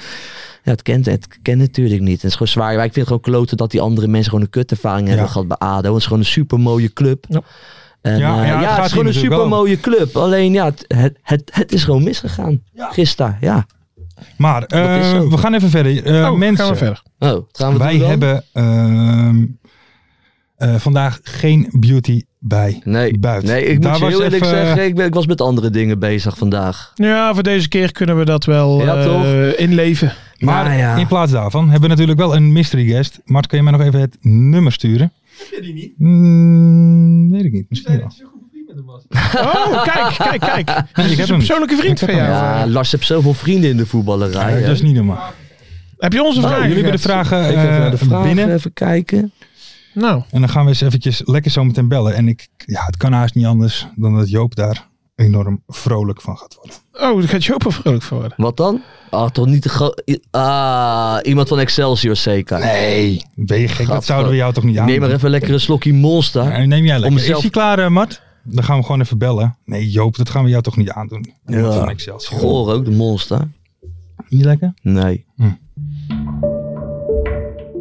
Ja, het kent, het kent natuurlijk niet. Het is gewoon zwaar. Maar ik vind het gewoon kloten dat die andere mensen gewoon een kutervaring hebben gehad bij ADO. Het is gewoon een super mooie club. Ja. En, Ja, ja, ja, het is gewoon een hier super natuurlijk mooie club. Alleen ja, het, het, het, het is gewoon misgegaan. Gisteren, ja. Maar eh, we gaan even verder. Eh, oh, mensen, gaan we verder. Oh, wat gaan we wij doen dan? hebben ehm, eh, vandaag geen beauty bij Nee, buiten. nee ik moet je was heel eerlijk even- zeggen, ik, ben, ik was met andere dingen bezig vandaag. Ja, voor deze keer kunnen we dat wel Ja, eh, inleven. Maar Nou ja. in plaats daarvan hebben we natuurlijk wel een mystery guest. Mart, kun je mij nog even het nummer sturen? Heb je die niet? weet ik niet. Misschien wel. Oh, kijk, kijk, kijk. ik heb een persoonlijke vriend van jou. Ja, Lars heeft zoveel vrienden in de voetballerij. Ja, dat is niet normaal. Heb je onze Nou, vragen? jullie hebben de vragen Even naar de eh, vragen binnen. even kijken. Nou, En dan gaan we eens eventjes lekker zo meteen bellen. En ik, ja, het kan haast niet anders dan dat Joop daar enorm vrolijk van gaat worden. oh, daar gaat Joop er vrolijk voor worden. Wat dan? Ah, toch niet de Ah, iemand van Excelsior zeker. Nee, ben je gek? Dat zouden we jou toch niet aan neem maar even lekker een slokje Monster. Ja, neem jij lekker. mezelf- Is hij klaar, eh, Mart? Dan gaan we gewoon even bellen. Nee, Joop, dat gaan we jou toch niet aandoen. Ja. Van Excelsior. Goor ook, de Monster. Niet lekker? Nee.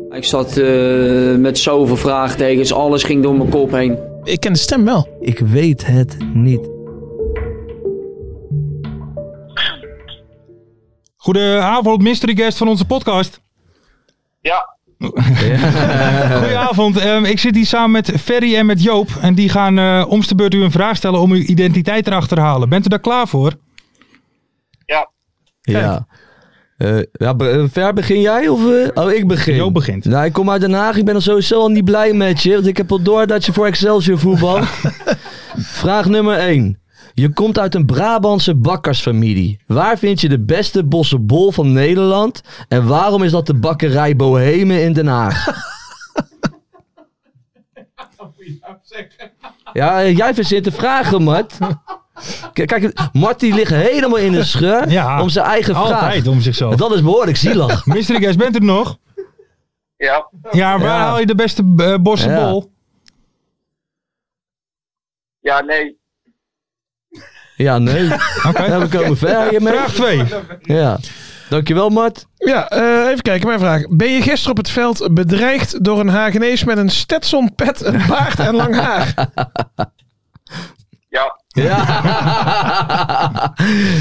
Ik zat eh, met zoveel vraagtekens, alles ging door mijn kop heen. Ik ken de stem wel. Ik weet het niet. Goedenavond, mystery guest van onze podcast. Ja, Goedenavond, ehm, ik zit hier samen met Ferry en met Joop. En die gaan eh om de beurt u een vraag stellen om uw identiteit erachter te halen. Bent u daar klaar voor? Ja. Eh, ja, be- eh, ver begin jij of... eh? Oh, ik begin. Joop begint. Nou, ik kom uit Den Haag. Ik ben er sowieso al niet blij met je. Want ik heb al door dat je voor Excelsior voetbal. Vraag nummer 1. Je komt uit een Brabantse bakkersfamilie. Waar vind je de beste bossenbol van Nederland? En waarom is dat de bakkerij Bohemen in Den Haag? Ja, eh, jij verzint de vragen, Mart. Kijk, Mart die ligt helemaal in de scheur Ja, om zijn eigen vraag. Altijd om zichzelf. Dat is behoorlijk zielig. Mystery Guest, bent u er nog? Ja, Ja, waar Ja. haal je de beste uh, bossenbol? ja, nee. Ja, nee. Oké. Ja, we komen ver hiermee. Vraag 2. Ja. Dankjewel, Mart. Ja, eh, even kijken. Mijn vraag. Ben je gisteren op het veld bedreigd door een Hagenees met een Stetson pet, een baard en lang haar? Ja, Ja.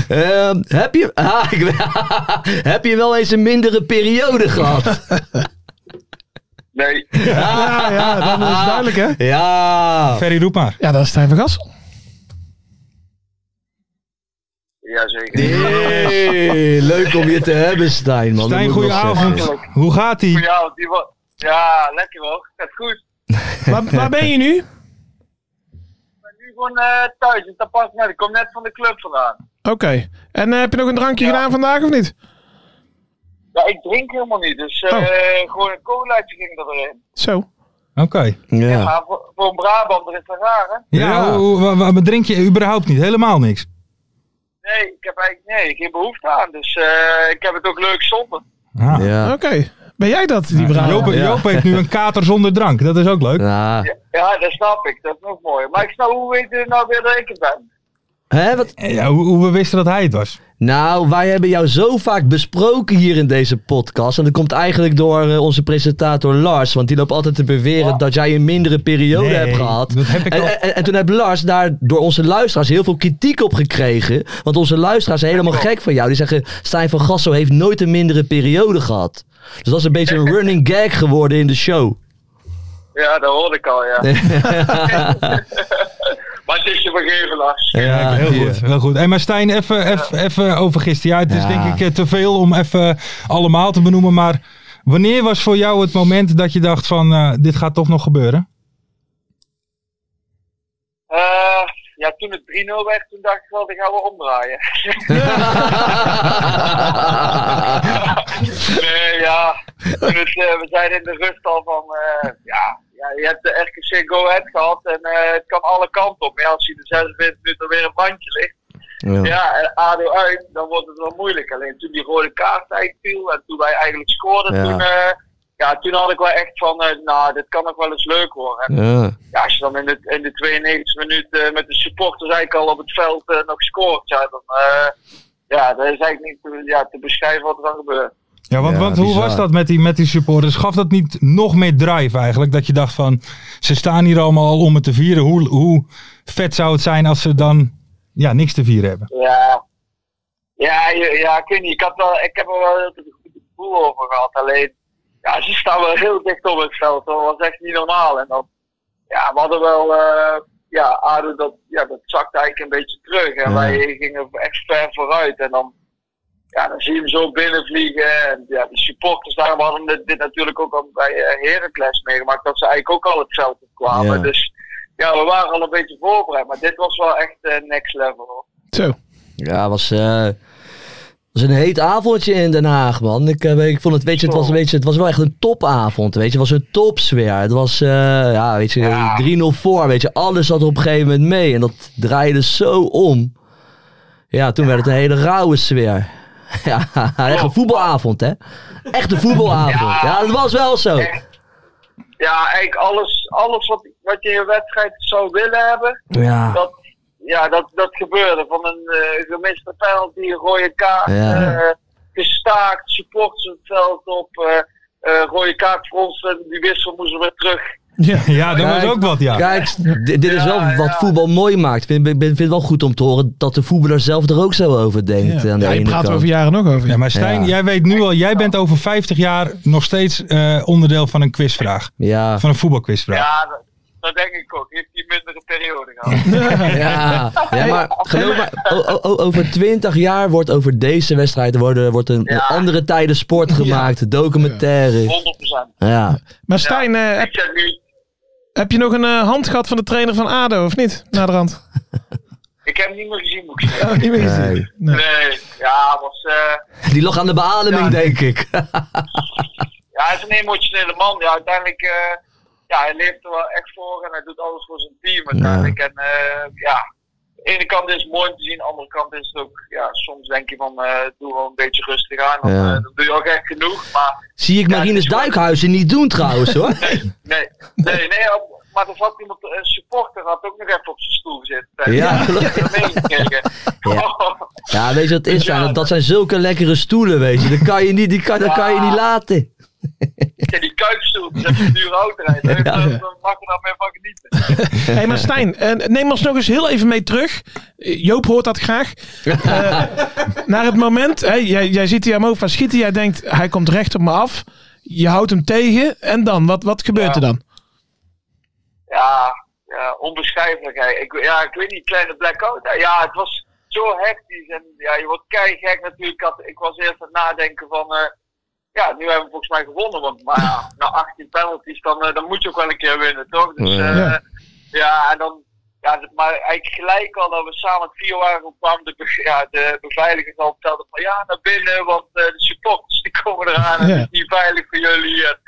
Ehm, heb, je, ah, ik, heb je wel eens een mindere periode gehad? nee. Ja, ja, dan is het duidelijk hè. Ja. Ferry, roep maar. Ja, dat is Stijn van Gassel. Jazeker. Hey, leuk om je te hebben, Stijn. Man. Stijn, goedenavond. zeggen. Hoe gaat ie? Ja, die ja, lekker hoor. Gaat goed. Waar, waar ben je nu? Ik ben nu gewoon eh, thuis in Tapas. net. Ik kom net van de club vandaan. Oké. En eh, heb je nog een drankje Ja. gedaan vandaag of niet? Ja, ik drink helemaal niet. Dus eh, Oh. gewoon een colaatje ging er erin. Zo. Oké. Ja. Maar voor, voor een Brabander is dat raar, hè? Ja, Ja. hoe- hoe- wa- wa- drink je überhaupt niet? Helemaal niks? Nee, ik heb eigenlijk nee, geen behoefte aan. Dus eh, ik heb het ook leuk zonder. Ah. Ja. Oké. Ben jij dat, die Joop, heeft nu een kater zonder drank. Dat is ook leuk. Ja. Ja, dat snap ik. Dat is nog mooi. Maar ik snap, hoe weet u nou weer dat ik het ben? Hè, wat? Ja, hoe, hoe we wisten dat hij het was. Nou, wij hebben jou zo vaak besproken hier in deze podcast. En dat komt eigenlijk door eh, onze presentator Lars. Want die loopt altijd te beweren dat jij een mindere periode Nee, hebt gehad. dat heb ik en, al- en, en toen heeft Lars daar door onze luisteraars heel veel kritiek op gekregen. Want onze luisteraars zijn helemaal gek van jou. Die zeggen, Stijn van Gassel heeft nooit een mindere periode gehad. Dus dat is een beetje een running gag geworden in de show. Ja, dat hoorde ik al, ja. maar het is je vergeven, Lars. Ja, heel goed. Heel goed. Hey, maar Stijn, even, even, even over gisteren. Ja, het is Ja. denk ik eh, te veel om even allemaal te benoemen. Maar wanneer was voor jou het moment dat je dacht van eh, dit gaat toch nog gebeuren? Eh, ja, toen het 3-0 werd, toen dacht ik wel, die gaan we omdraaien. nee, ja. Toen het, eh, we zeiden in de rust al van, eh, ja, ja, je hebt de RKC Go Ahead gehad en eh, het kan alle kanten op. Maar ja, als je de 46 minuten weer een bandje ligt, Ja. ja, en ADO uit, dan wordt het wel moeilijk. Alleen toen die rode kaart eigenlijk viel en toen wij eigenlijk scoorden, Ja. toen, eh, ja, toen had ik wel echt van, eh, nou, dit kan nog wel eens leuk worden. En Ja. ja, als je dan in de, in de 92 minuut eh, met de supporters eigenlijk al op het veld nog scoort, ja, dan ja, dat is eigenlijk niet te, ja, te beschrijven wat er dan gebeurt. Ja, want, Ja, want hoe was dat met die, met die supporters? Gaf dat niet nog meer drive eigenlijk? Dat je dacht van, ze staan hier allemaal al om het te vieren. Hoe, hoe vet zou het zijn als ze dan ja, niks te vieren hebben? Ja, ja, ja ik weet niet, ik, had wel, ik heb er wel heel een goed gevoel over gehad. Alleen, ja, ze staan wel heel dicht op het veld, dat was echt niet normaal. En dan, ja, we hadden wel, eh, ja, ADO, dat, ja, dat zakte eigenlijk een beetje terug. En Ja. wij gingen echt ver vooruit. En dan, ja, dan zie je hem zo binnenvliegen. En ja, de supporters daar, hadden dit, dit natuurlijk ook al bij eh, Heracles meegemaakt, dat ze eigenlijk ook al het veld op kwamen. Ja. Dus ja, we waren al een beetje voorbereid. Maar dit was wel echt eh, next level hoor. Zo. Ja, was, eh, was een heet avondje in Den Haag, man. Ik, ik vond het, weet je, het was, weet je, het was wel echt een topavond, weet je. Het was een topsfeer. Het was, eh, ja, weet je, Ja. 3-0 voor, weet je. Alles zat op een gegeven moment mee. En dat draaide zo om. Ja, toen werd het een hele rauwe sfeer. Ja, echt een voetbalavond, hè. Echt een voetbalavond. Ja, Ja. dat was wel zo. Echt. Ja, eigenlijk alles, alles wat, wat je in een wedstrijd zou willen hebben, Ja, dat, ja, dat, dat gebeurde. Van een eh, gemiste penalty, een rode kaart, Ja. eh, gestaakt, supporters het veld op, eh, rode kaart voor ons, en die wissel moesten we terug Ja. Ja, dat was ook wat, ja. Kijk, dit, is wel wat voetbal mooi maakt. Ik vind, ik vind het wel goed om te horen dat de voetballer zelf er ook zo over denkt. Ja. Aan de Ja, je ene praat er kant. over jaren nog over. Ja, maar Stijn, Ja. jij weet nu al, jij bent over 50 jaar nog steeds eh, onderdeel van een quizvraag. Ja. Van een voetbalquizvraag. Ja, dat, dat denk ik ook. Heeft hij mindere periode gehad. Ja, ja, maar geloof maar, o- o- o- over twintig jaar wordt over deze wedstrijd worden, wordt een Ja. andere tijden sport gemaakt, documentaires. 100%. Ja. Maar Stijn, eh, heb, Ik zeg nu, heb je nog een eh, hand gehad van de trainer van ADO, of niet? Naderhand. ik heb hem niet meer gezien, moet ik zeggen. Oh, niet meer gezien. Nee. Nee. Nee, ja, was, eh, Die lag aan de beademing, Ja. denk ik. ja, hij is een emotionele man. Ja, uiteindelijk, eh, ja, hij leeft er wel echt voor en hij doet alles voor zijn team uiteindelijk. En eh, ja, aan de ene kant is het mooi om te zien, aan de andere kant is het ook, ja, soms denk je van, eh, doe wel een beetje rustig aan. Dan, Ja. eh, dan doe je ook echt genoeg, maar Zie ik Ja, wel- Duikhuizen niet doen trouwens hoor. nee, nee, nee, nee op- maar er zat iemand, een supporter had ook nog even op zijn stoel gezeten. Ja, er meegekregen. Ja. Ja, weet je wat het is? Ja, dat zijn zulke lekkere stoelen, weet je. Dat kan je niet, die kan, dat kan je niet laten. Die kuipstoel, dat is een dure auto rijden. Ja. Dan dan mag je daar meer van genieten. Hé, maar Stijn, eh, neem ons nog eens heel even mee terug. Joop hoort dat graag. Eh, naar het moment, hè, jij, jij ziet die Amova schieten. Jij denkt, hij komt recht op me af. Je houdt hem tegen. En dan? Wat, wat gebeurt Ja. er dan? Ja, ja onbeschrijfelijk. hè. Ik, ja, ik weet niet, kleine blackout. Ja, het was zo hectisch. En ja, je wordt keihard natuurlijk. Ik, had, ik was eerst aan het nadenken van... eh, ja, nu hebben we volgens mij gewonnen. Want maar ja, na 18 penalties, dan, eh, dan moet je ook wel een keer winnen, toch? Dus Ja. eh, Ja. en dan... Ja, maar eigenlijk gelijk al dat we samen het vier waren, kwam de, be- ja, de beveiligers al vertelden van ja, naar binnen, want eh, de supporters die komen eraan en Ja. het is niet veilig voor jullie. En,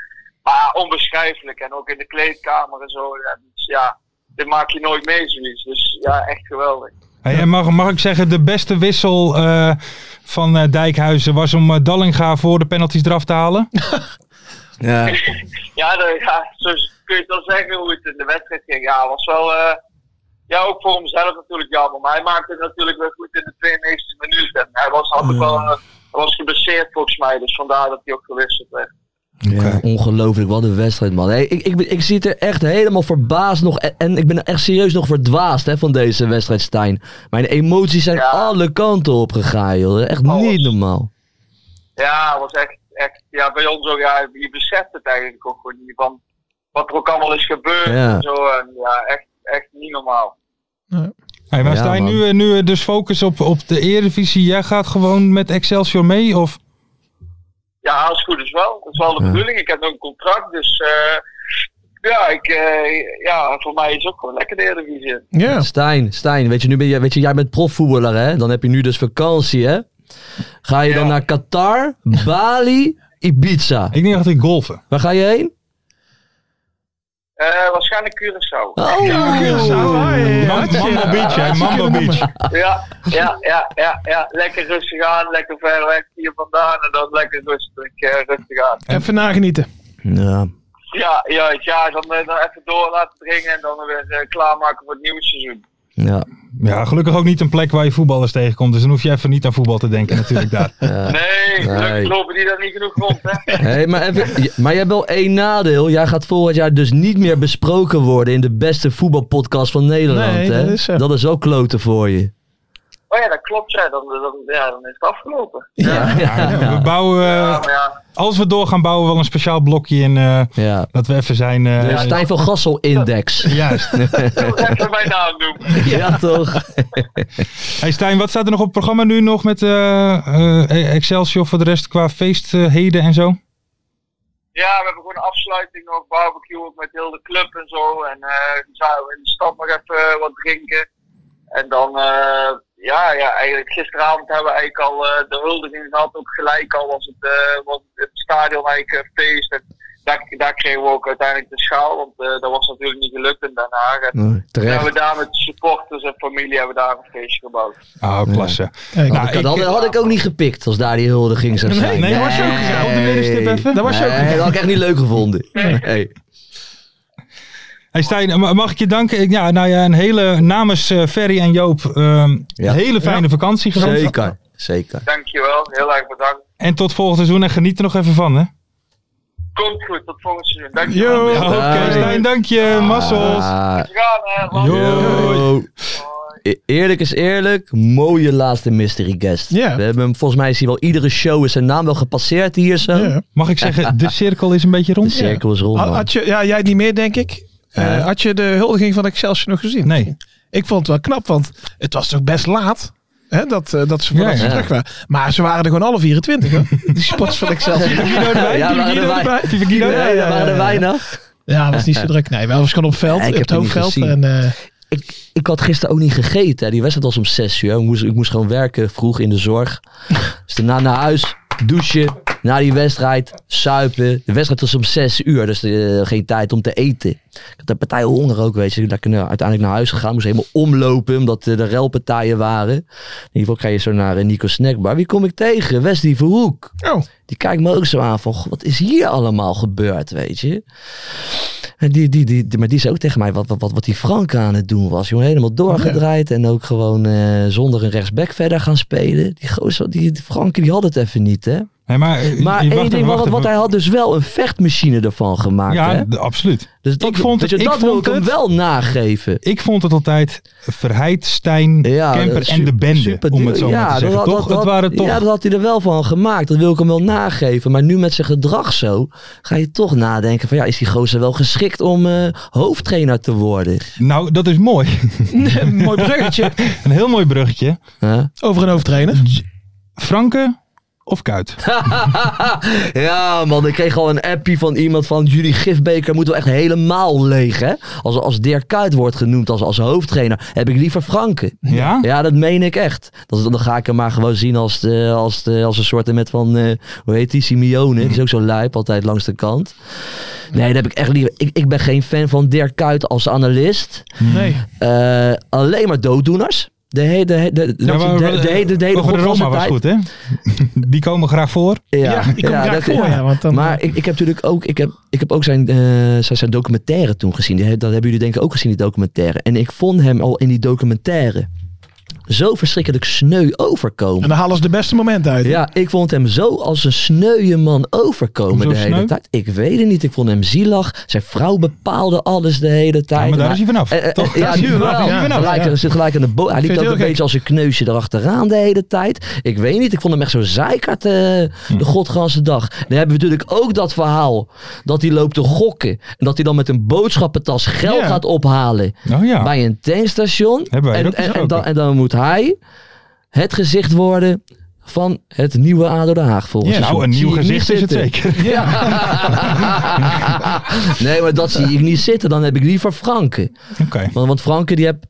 maar onbeschrijfelijk en ook in de kleedkamer en zo. Ja, dus, ja, dit maak je nooit mee zoiets. Dus ja, echt geweldig. Hey, en mag, mag ik zeggen, de beste wissel van eh, Dijkhuizen was om eh, Dallinga voor de penalties eraf te halen? Ja. Ja, de, ja, zo kun je het wel zeggen hoe het in de wedstrijd ging. Ja, was wel, eh, ja, ook voor hemzelf natuurlijk jammer. Maar hij maakte het natuurlijk weer goed in de 92e minuut. En hij was, had ook wel, was geblesseerd volgens mij, dus vandaar dat hij ook gewisseld werd. Ja, ongelooflijk, wat een wedstrijd man. Hey, ik, ik, ik zit er echt helemaal verbaasd nog en, en ik ben er echt serieus nog verdwaasd hè, van deze wedstrijd Stijn. Mijn emoties zijn Ja. alle kanten op gegaan joh. Echt Alles. niet normaal. Ja, was echt, echt ja, bij ons ook, ja, je beseft het eigenlijk ook gewoon niet van wat er ook allemaal is gebeurd Ja. en zo. En ja, echt, echt niet normaal. Hey, maar Ja, Stijn, nu, eh, nu eh, dus focus op, op de Eredivisie. Jij gaat gewoon met Excelsior mee? Of? Ja, als het goed is wel. Dat is wel de Ja. bedoeling. Ik heb nog een contract, dus eh, ja, ik, eh, ja, voor mij is het ook gewoon lekker de Eredivisie. Ja. Stijn, Stijn, weet je, nu ben je, weet je, jij bent profvoetballer hè? Dan heb je nu dus vakantie hè? Ga je dan naar Qatar, Bali, Ibiza? Ik denk dat ik golfen. Waar ga je heen? Eh, waarschijnlijk Curaçao. Oh, Hey, Man- hartstikke- Mambo Beach, hè? Mambo. Beach. Ja, ja, ja, ja, ja. Lekker rustig aan, lekker ver weg hier vandaan en dan lekker rustig, eh, rustig aan. Even nagenieten. Ja. Ja, ja, ja dan, eh, dan even door laten dringen en dan weer eh, klaarmaken voor het nieuwe seizoen. Ja. Ja, gelukkig ook niet een plek waar je voetballers tegenkomt. Dus dan hoef je even niet aan voetbal te denken natuurlijk daar. Nee, Nee. gelukkig lopen die daar niet genoeg rond, hè? Hey, maar, even, maar jij hebt wel één nadeel. Jij gaat volgend jaar dus niet meer besproken worden in de beste voetbalpodcast van Nederland. Nee, hè? dat is zo. dat is ook kloten voor je. Oh ja, dat klopt, ja. Dan, dan, ja, dan is het afgelopen. Ja, ja, We bouwen, eh, Ja, als we doorgaan, bouwen we wel een speciaal blokje in. eh, ja. dat we even zijn. eh, De Stijn van Gassel Index. Juist. Even mijn naam doen. ja, toch? Hey Stijn, wat staat er nog op het programma nu nog met eh, eh, Excelsior voor de rest qua feestheden en zo? Ja, we hebben gewoon een afsluiting nog, barbecue met heel de club en zo. En eh dan zouden we in de stad nog even wat drinken. En dan, eh, ja, ja, eigenlijk gisteravond hebben we eigenlijk al eh, de huldiging gehad. Ook gelijk al was het, eh, was het stadion eigenlijk eh, feest. En daar, daar kregen we ook uiteindelijk de schaal, want eh, dat was natuurlijk niet gelukt in Den Haag. En Nee, toen terecht. hebben we daar met supporters en familie hebben we daar een feestje gebouwd. Oh, klasse. Kijk, Nou, dat, had, ik- had ik ook niet gepikt als daar die huldiging zou zijn. nee, was je ook gegaan? Op de middenstip even? Dat was je ook Nee, dat had ik echt niet leuk gevonden. Nee. Hey Stijn, ma- mag ik je danken? Ja, nou ja, een hele, namens eh, Ferry en Joop, ehm, Ja. een hele fijne vakantie gewenst. Zeker, zeker. Dankjewel, heel erg bedankt. En tot volgend seizoen en geniet er nog even van, hè? Komt goed, tot volgend seizoen. Dank je Yo. wel. Oké, Bye. Stijn, dank je. Massels. Ah, Gaan, hè. Laat- yo. E- Eerlijk is eerlijk, mooie laatste mystery guest. Ja. We hebben hem, volgens mij is hij wel iedere show is zijn naam wel gepasseerd hier zo. Ja. Mag ik zeggen, de cirkel is een beetje De rond? cirkel is rond. Man. had je, ja, jij niet meer, denk ik. Eh. Had je de huldiging van Excelsior nog gezien? Nee. Ik vond het wel knap, want het was toch best laat. Hè, dat, eh, dat ze, voordat Ja, terug waren. Maar ze waren er gewoon alle 24. Hoor. Die spots van Excelsior. Er Guido? Ja, ja, waren er weinig. Ja, was niet zo druk. Nee, wel was gewoon op het veld, Ja, ik op heb het hoofdveld. En, eh, Ik, ik had gisteren ook niet gegeten. hè. Die wedstrijd was om 6 uur. Ik moest, ik moest gewoon werken vroeg in de zorg. Dus daarna naar huis, douchen. Na die wedstrijd, suipen. De wedstrijd was om 6 uur, dus eh, geen tijd om te eten. Ik had een partij honger ook, weet je. Ik ben uiteindelijk naar huis gegaan. Moest helemaal omlopen, omdat eh, de relpartijen waren. In ieder geval ga je zo naar eh, Nico Snackbar. Wie kom ik tegen? Wesley Verhoek. oh, Die kijkt me ook zo aan van, "Goh, wat is hier allemaal gebeurd, weet je? En die, die, die, die- maar die zei ook tegen mij wat, wat, wat, wat die Frank aan het doen was. Jongen, helemaal doorgedraaid en ook gewoon zonder een rechtsback verder gaan spelen. Die, gozer, die, die Frankie die had het even niet, hè? Nee, maar eh, Maar wacht één ding, wacht wat even. hij had dus wel een vechtmachine ervan gemaakt, Ja, hè? absoluut. Dus dat, ik vond weet het- je, ik dat wil ik hem het- wel nageven. Ik vond het altijd Verheid, Stijn, Ja, Kemper en de bende, super om het zo duur. maar te dat zeggen. had- toch? dat- waren toch... Ja, dat had hij er wel van gemaakt. Dat wil ik hem wel nageven. Maar nu met zijn gedrag zo, ga je toch nadenken van ja, is die gozer wel geschikt om eh, hoofdtrainer te worden? Nou, dat is mooi. mooi bruggetje. een heel mooi bruggetje. Huh? Over een hoofdtrainer. Franke of Kuit? ja man, ik kreeg al een appie van iemand van jullie gifbeker moet wel echt helemaal leeg hè. Als, als Dirk Kuyt wordt genoemd als, als hoofdtrainer, heb ik liever Franke. Ja? Ja, dat meen ik echt. Dat, dan ga ik hem maar gewoon zien als, de, als, de, als een soort met van, eh, hoe heet die, Simeone. Die is ook zo lijp, altijd langs de kant. Nee, dat heb ik echt liever. Ik, ik ben geen fan van Dirk Kuyt als analist. Nee. Eh, alleen maar dooddoeners. De hele, de, de, de, de, Ja, maar- de, de, hele- de hele de Roma was tijd. goed, hè? Die komen graag voor. Ja, Ja, die komt graag dat- voor, ja, want dan- maar ik, ik heb natuurlijk ook, ik heb, ik heb ook zijn, eh, zijn, zijn documentaire toen gezien. Dat hebben jullie denk ik ook gezien, die documentaire. En ik vond hem al in die documentaire zo verschrikkelijk sneu overkomen. En dan halen ze de beste momenten uit. Ja, ik vond hem zo als een sneuwe man overkomen Hoezo de hele sneu? tijd. Ik weet het niet. Ik vond hem zielig. Zijn vrouw bepaalde alles de hele tijd. maar daar is hij vanaf, Eh, eh, toch? Ja, Daar is hij vanaf, ja. Gelijk, Ja. zit gelijk aan de bo- Hij liep ook een beetje als een kneusje erachteraan de hele tijd. Ik weet niet. Ik vond hem echt zo zeikert eh, Hm. de godganse dag. Dan hebben we natuurlijk ook dat verhaal dat hij loopt te gokken. En dat hij dan met een boodschappentas geld gaat ophalen Oh ja. bij een tankstation. En, dan, en dan moet hij het gezicht worden van het nieuwe ADO Den Haag volgens Ja, nou, een nieuw gezicht is het zeker. Ja. nee, maar dat zie ik niet zitten. Dan heb ik liever Franke. Oké. Want, want Franke die heb...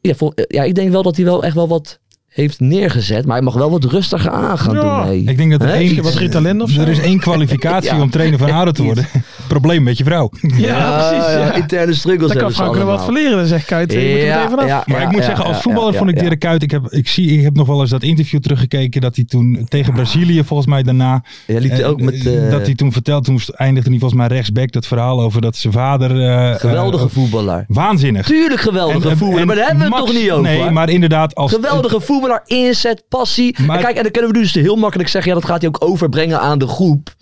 Ja, vol- ja, ik denk wel dat hij wel echt wel wat heeft neergezet. Maar hij mag wel wat rustiger aan gaan Ja. doen. Nee. Ik denk dat er één... Wat Ritalin of zo? Er is één kwalificatie Ja. om trainer van ADO te worden. Probleem met je vrouw. Ja, precies. Ja. Interne struggles Dan kan Frank er wat verleren, dan zegt Kuit. Ja, Maar ik moet zeggen, als voetballer ja, vond ik ja. Dirk Kuyt... Ik heb, ik, zie, ik heb nog wel eens dat interview teruggekeken... dat hij toen tegen Brazilië volgens mij daarna... Ja, liep hij eh, ook met... eh, dat hij toen verteld, toen eindigde hij volgens mij rechtsback... dat verhaal over dat zijn vader... eh, geweldige eh, voetballer. Waanzinnig. Tuurlijk geweldige voetballer. Maar daar hebben we het toch niet over. Nee, maar inderdaad... Als, Geweldige voetballer, inzet, passie. Maar- en kijk, en dan kunnen we dus heel makkelijk zeggen, ja, dat gaat hij ook overbrengen aan de groep.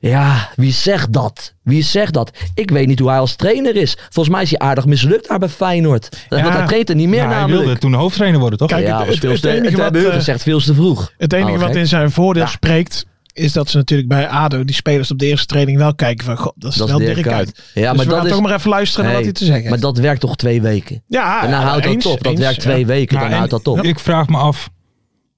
Ja, wie zegt dat? Wie zegt dat? Ik weet niet hoe hij als trainer is. Volgens mij is hij aardig mislukt daar bij Feyenoord. Ja. Want hij traint er niet meer Nou, hij wilde toen hoofdtrainer worden, toch? Kijk, ja, het- het- veel het te, enige wat, eh, gezegd, veel te vroeg. Het enige Oh, wat in zijn voordeel Ja. spreekt, is dat ze natuurlijk bij ADO, die spelers op de eerste training wel kijken van, god, dat is Dat wel Dirk. Kuyt. Ja, dus maar we dat gaan is... toch maar even luisteren naar wat hij te zeggen Maar heeft. dat werkt toch twee weken? Ja, En dan houdt dat op. Dat eens, werkt twee ja. weken, Nou, dan houdt dat op. Ik vraag me af,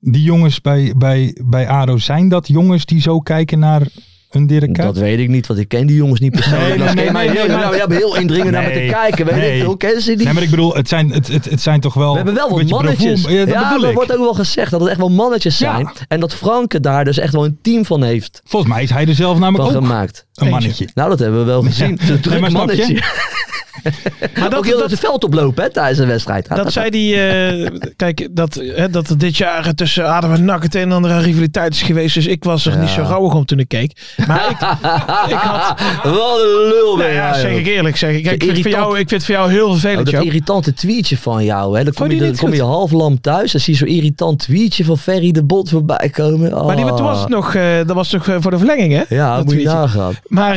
die jongens bij, bij, bij ADO, zijn dat jongens die zo kijken naar een Dirk Kuyt? Dat weet ik niet, want ik ken die jongens niet persoonlijk. Nee, Dat nee, nee, heel, maar- nou, heel indringend naar me te kijken. Weet nee. ik veel, ken ze die? Nee, maar ik bedoel, het zijn, het, het, het zijn toch wel... We hebben wel wat mannetjes. bravoer- Ja, dat ja, bedoel er ik. wordt ook wel gezegd dat het echt wel mannetjes Ja. zijn. En dat Franke daar dus echt wel een team van heeft Volgens mij is hij er zelf namelijk van ook gemaakt. een mannetje. Nou, dat hebben we wel gezien. Een druk maar mannetje. Maar ook heel dat, het veld oplopen hè, tijdens een wedstrijd. Dat zei die, eh, kijk, dat, hè, dat er dit jaar tussen Adem en Nak het een en ander aan rivaliteit is geweest. Dus ik was er niet zo rauwig om toen ik keek. Maar ik, ik had... Wat een lul ben Nou ja, zeg ik eerlijk. Zeg ik. Kijk, ik, vind voor jou, ik vind het voor jou heel Oh, vervelend, dat Joop. irritante tweetje van jou, hè. Dan kom je, dan kom je half lam thuis. Dan zie je zo'n irritant tweetje van Ferry de Bot voorbij komen. Oh. Maar die, toen was het nog, eh, dat was toch eh, voor de verlenging, hè? Ja, Dat moet je nagaan. Maar,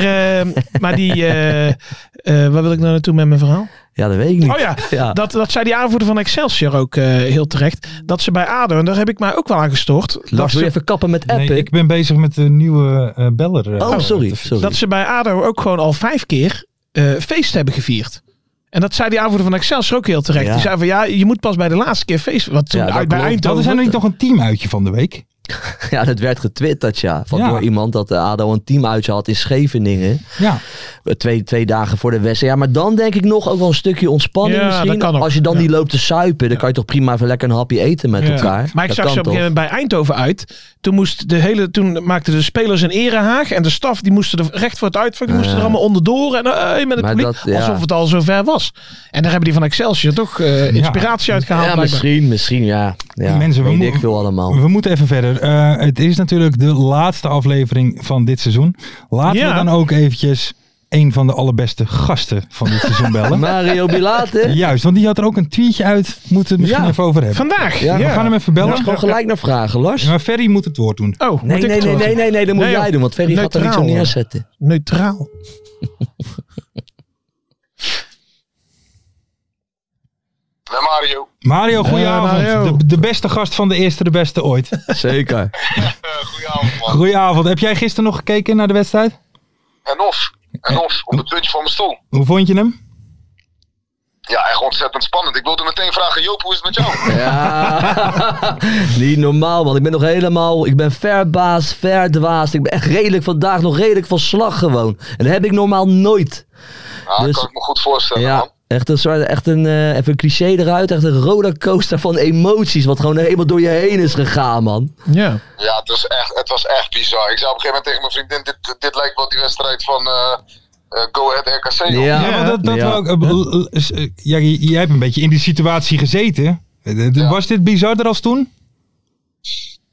maar die, waar wil ik nou naartoe met mijn verhaal? Ja, dat weet ik niet. Oh ja, Ja. Dat, dat zei die aanvoerder van Excelsior ook eh, heel terecht. Dat ze bij ADO, en daar heb ik mij ook wel aan gestoord. Dat Lars, wil je ze, even kappen met appen? Nee, ik ben bezig met de nieuwe eh, beller. eh, oh, sorry. sorry. dat ze bij ADO ook gewoon al vijf keer eh, feest hebben gevierd. En dat zei die aanvoerder van Excelsior ook heel terecht. Ja. Die zei van ja, je moet pas bij de laatste keer feest. Wat toen Ja, uit bij. Eindhoven. Dat is er niet toch een teamuitje van de week? Ja, dat werd getwitterd, ja. Van Ja. door iemand dat de ADO een teamuitje had in Scheveningen. Ja. Eh, Twee, twee dagen voor de wedstrijd. Ja, maar dan denk ik nog ook wel een stukje ontspanning Ja, misschien. dat kan ook. Als je dan Ja. niet loopt te suipen, dan kan je toch prima even lekker een hapje eten met Ja. elkaar. Maar ik Dat zag kan ze op een gegeven moment bij Eindhoven uit. Toen, moest de hele, toen maakten de spelers een erehaag. En de staf die moesten er recht voor het uitvak. Die moesten er allemaal onderdoor. En eh, met het Maar publiek. dat- ja. Alsof het al zover was. En daar hebben die van Excelsior toch eh, inspiratie uit gehaald. Ja, misschien, misschien, ja. ja Mensen, we, weet mo- ik veel allemaal. we moeten even verder. Eh, het is natuurlijk de laatste aflevering van dit seizoen. Laten Ja. we dan ook eventjes een van de allerbeste gasten van dit seizoen bellen. Mario Bilate. Juist, want die had er ook een tweetje uit. Moeten we het misschien Ja. even over hebben. Vandaag. Ja, Ja, We gaan hem even bellen. Je gewoon gelijk naar vragen, Lars? Ja, maar Ferry moet het woord doen. Oh, moet Nee, ik nee, het nee, nee, nee, nee, dat moet Nee, jij joh. doen, want Ferry gaat er niet zo Neutraal, neerzetten. Neutraal. Met Mario. Mario, goedenavond. Mario. De, de beste gast van de eerste, de beste ooit. Zeker. Eh, goedenavond, man. Goedenavond. Heb jij gisteren nog gekeken naar de wedstrijd? En of. En of. Op het puntje van mijn stoel. Hoe vond je hem? Ja, echt ontzettend spannend. Ik wilde meteen vragen, Joop, hoe is het met jou? Ja, niet normaal man. Ik ben nog helemaal, ik ben verbaasd, verdwaasd. Ik ben echt redelijk vandaag nog redelijk van slag gewoon. En dat heb ik normaal nooit. Dus- kan ik me goed voorstellen, Ja, man. Echt een soort, echt een, eh, even een cliché eruit. Echt een rollercoaster van emoties. Wat gewoon helemaal door je heen is gegaan man. Ja. Ja, het was, echt, het was echt bizar. Ik zei op een gegeven moment tegen mijn vriendin, dit, dit lijkt wel die wedstrijd van eh, eh, Go Ahead RKC. Ja. Dat, dat Ja. ja, jij hebt een beetje in die situatie gezeten. Was dit bizarder als toen?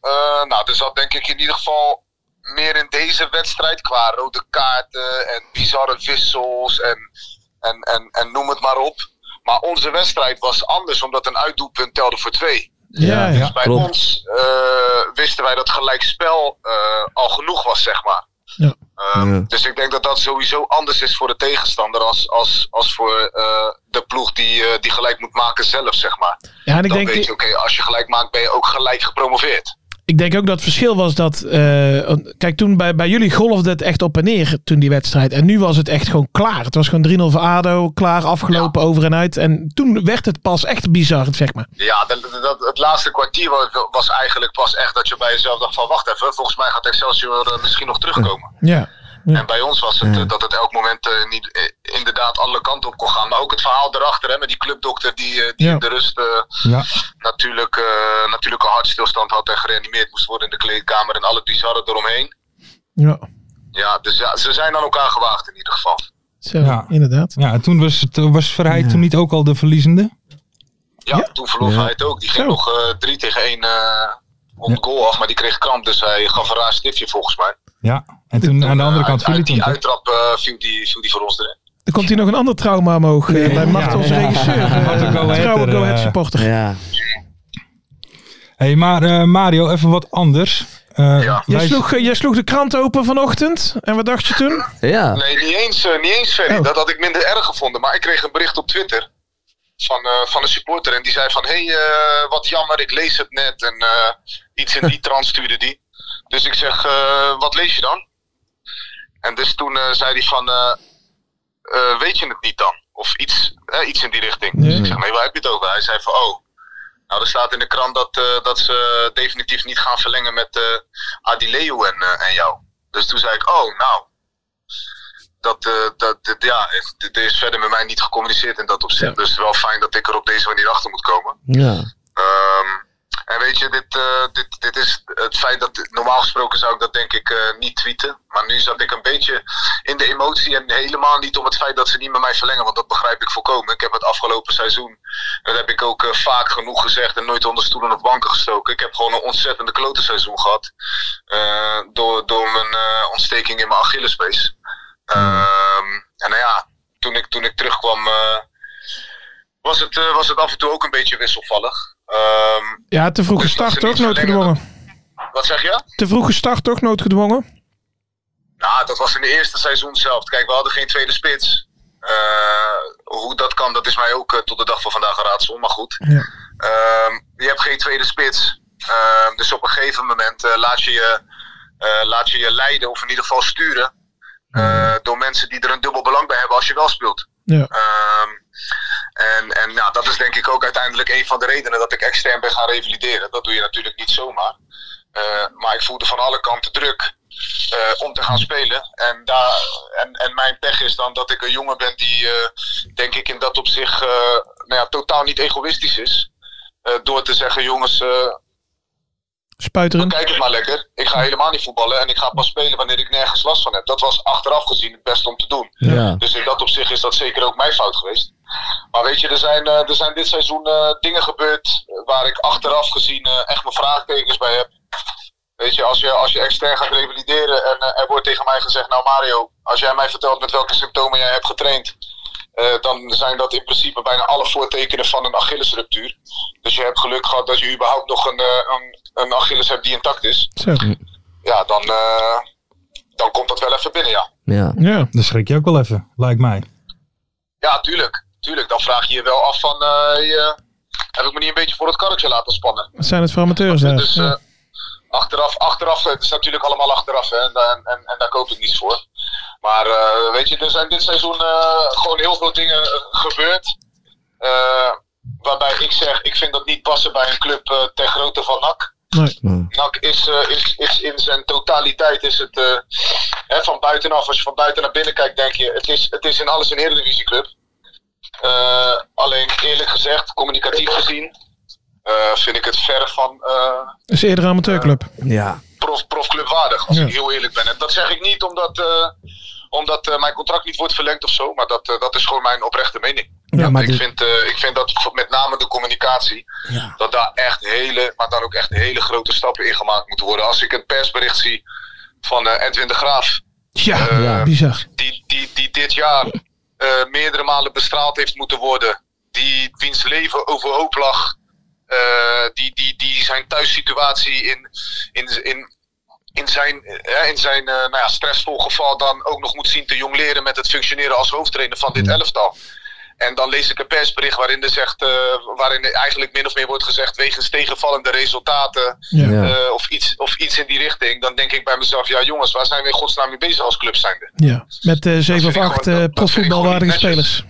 Eh, nou, er zat denk ik in ieder geval meer in deze wedstrijd qua rode kaarten en bizarre wissels en, en, en, en noem het maar op. Maar onze wedstrijd was anders omdat een uitdoelpunt telde voor twee. Ja, ja. Dus bij klopt. ons eh, wisten wij dat gelijkspel eh, al genoeg was, zeg maar. Ja. Ehm, Ja. Dus ik denk dat dat sowieso anders is voor de tegenstander als, als, als voor eh, de ploeg die, eh, die gelijk moet maken zelf, zeg maar. Ja, en ik Dan denk, weet je, oké, als je gelijk maakt ben je ook gelijk gepromoveerd. Ik denk ook dat het verschil was dat... eh, kijk, toen bij, bij jullie golfde het echt op en neer toen die wedstrijd. En nu was het echt gewoon klaar. Het was gewoon 3-0 voor ADO, klaar, afgelopen, over en uit. En toen werd het pas echt bizar, zeg maar. Ja, dat, dat, het laatste kwartier wa- was eigenlijk pas echt dat je bij jezelf dacht van wacht even, volgens mij gaat Excelsior eh, misschien nog terugkomen. Ja. Ja. En bij ons was het eh, dat het elk moment eh, niet, eh, inderdaad alle kanten op kon gaan. Maar ook het verhaal erachter hè, met die clubdokter die, die Ja. in de rust eh, Ja. natuurlijk, eh, natuurlijk een hartstilstand had en gereanimeerd moest worden in de kleedkamer en alle bizarre eromheen. Ja. Ja, dus ja, ze zijn aan elkaar gewaagd in ieder geval. Zo, Ja. inderdaad. Ja, toen was, het, was Verheid toen niet ook al de verliezende? Ja, toen verloor het ook. Die ging Zo. nog eh, drie tegen één eh op de goal af, maar die kreeg kramp. Dus hij gaf een raar stiftje volgens mij. Ja. En toen aan de andere Eh, kant uit, viel hij toen. die uittrap eh, viel, die, viel die voor ons erin. Er komt hier nog een ander trauma omhoog eh, bij Mart, Ja. onze regisseur. Ahead trouwe Go Ahead supporter. Ja. hey, maar eh, Mario, even wat anders. Eh, Ja. Jij sloeg, jij sloeg de krant open vanochtend. En wat dacht je toen? Ja. Nee, niet eens, eh, niet eens Ferry. Oh. Dat had ik minder erg gevonden. Maar ik kreeg een bericht op Twitter van, eh, van een supporter. En die zei van, hé, hey, eh, wat jammer, ik lees het net. En eh, iets in die trant stuurde die. Dus ik zeg, wat lees je dan? En dus toen zei hij van, weet je het niet dan? Of iets, iets in die richting. Dus ik zeg, nee, waar heb je het over? Hij zei van, oh, nou er staat in de krant dat, dat ze definitief niet gaan verlengen met Adileo en, en jou. Dus toen zei ik, oh, nou, dat, eh, dat, ja, er- er is verder met mij niet gecommuniceerd in dat opzicht. Dus wel fijn dat ik er op deze manier achter moet komen. Ja. Ehm, En weet je, dit, eh, dit, dit is het feit dat normaal gesproken zou ik dat denk ik eh, niet tweeten. Maar nu zat ik een beetje in de emotie en helemaal niet om het feit dat ze niet met mij verlengen. Want dat begrijp ik volkomen. Ik heb het afgelopen seizoen, dat heb ik ook vaak genoeg gezegd en nooit onder stoelen of banken gestoken. Ik heb gewoon een ontzettende klote seizoen gehad. eh, door, door mijn ontsteking in mijn Achillespees. Ehm, en nou ja, toen ik, toen ik terugkwam eh, was, het, eh, was het af en toe ook een beetje wisselvallig. Ehm, Ja, te vroege Dus dat start ze toch? Noodgedwongen. wat zeg je? Te vroege start toch? Noodgedwongen? Nou, dat was in de eerste seizoen zelf. Kijk, we hadden geen tweede spits. Eh, hoe dat kan, dat is mij ook tot de dag van vandaag een raadsel. Maar goed. Ja. Ehm, je hebt geen tweede spits. Dus op een gegeven moment laat, je je, laat je je leiden, of in ieder geval sturen. Eh, door mensen die er een dubbel belang bij hebben als je wel speelt. Ja. Ehm, en en nou, dat is denk ik ook uiteindelijk een van de redenen dat ik extern ben gaan revalideren. Dat doe je natuurlijk niet zomaar. Eh, maar ik voelde van alle kanten druk eh, om te gaan spelen. En, daar, en, en mijn pech is dan dat ik een jongen ben die, denk ik, in dat op zich nou ja, totaal niet egoïstisch is. Door te zeggen, jongens, Spuiteren. Kijk het maar lekker. Ik ga helemaal niet voetballen en ik ga pas spelen wanneer ik nergens last van heb. Dat was achteraf gezien het beste om te doen. Ja. Dus in dat opzicht is dat zeker ook mijn fout geweest. Maar weet je, er zijn, eh, er zijn dit seizoen eh, dingen gebeurd waar ik achteraf gezien eh, echt mijn vraagtekens bij heb. Weet je, als je, als je extern gaat revalideren en eh, er wordt tegen mij gezegd, nou Mario, als jij mij vertelt met welke symptomen jij hebt getraind, eh, dan zijn dat in principe bijna alle voortekenen van een Achillesruptuur. Dus je hebt geluk gehad dat je überhaupt nog een, eh, een, een Achilles hebt die intact is. Zo. Ja, dan, eh, dan komt dat wel even binnen, ja. Ja. Ja. Dan schrik je ook wel even, lijkt mij. Ja, tuurlijk. Tuurlijk, dan vraag je je wel af van, eh, je- heb ik me niet een beetje voor het karretje laten spannen? Wat zijn het voor amateurs? Dus Ja. eh, achteraf, achteraf, het is natuurlijk allemaal achteraf hè, en, daar- en, en, en daar koop ik niets voor. Maar eh, weet je, er zijn dit seizoen eh, gewoon heel veel dingen eh, gebeurd. eh, waarbij ik zeg, ik vind dat niet passen bij een club eh ter grootte van NAC. Nee. NAC is, eh, is, is in zijn totaliteit is het eh, hè, van buitenaf, als je van buiten naar binnen kijkt, denk je, het is, het is in alles een eredivisieclub. Eh alleen eerlijk gezegd, communicatief gezien, eh, vind ik het ver van eh, Dat is eerder een amateurclub. Ja. Prof, profclubwaardig, als Ja. ik heel eerlijk ben. En dat zeg ik niet omdat, eh, omdat eh, mijn contract niet wordt verlengd of zo, maar dat, eh, dat is gewoon mijn oprechte mening. Ja, maar ik, dit- vind, ik vind dat met name de communicatie, Ja. dat daar echt hele, maar dan ook echt hele grote stappen in gemaakt moeten worden. Als ik een persbericht zie van Edwin de Graaf, Ja, Ja. bizar. die, die, die dit jaar meerdere malen bestraald heeft moeten worden. Die wiens leven overhoop lag. Eh, die, die, die zijn thuissituatie in, in, in, in zijn, eh, in zijn eh, nou ja, stressvol geval dan ook nog moet zien te jongleren met het functioneren als hoofdtrainer van dit elftal. En dan lees ik een persbericht waarin, er zegt, eh, waarin er eigenlijk min of meer wordt gezegd wegens tegenvallende resultaten Ja. Eh, of, iets, of iets in die richting. Dan denk ik bij mezelf, ja jongens, waar zijn we in godsnaam mee bezig als club zijnde? Ja. Met eh, zeven of acht eh, profvoetbalwaardige spelers.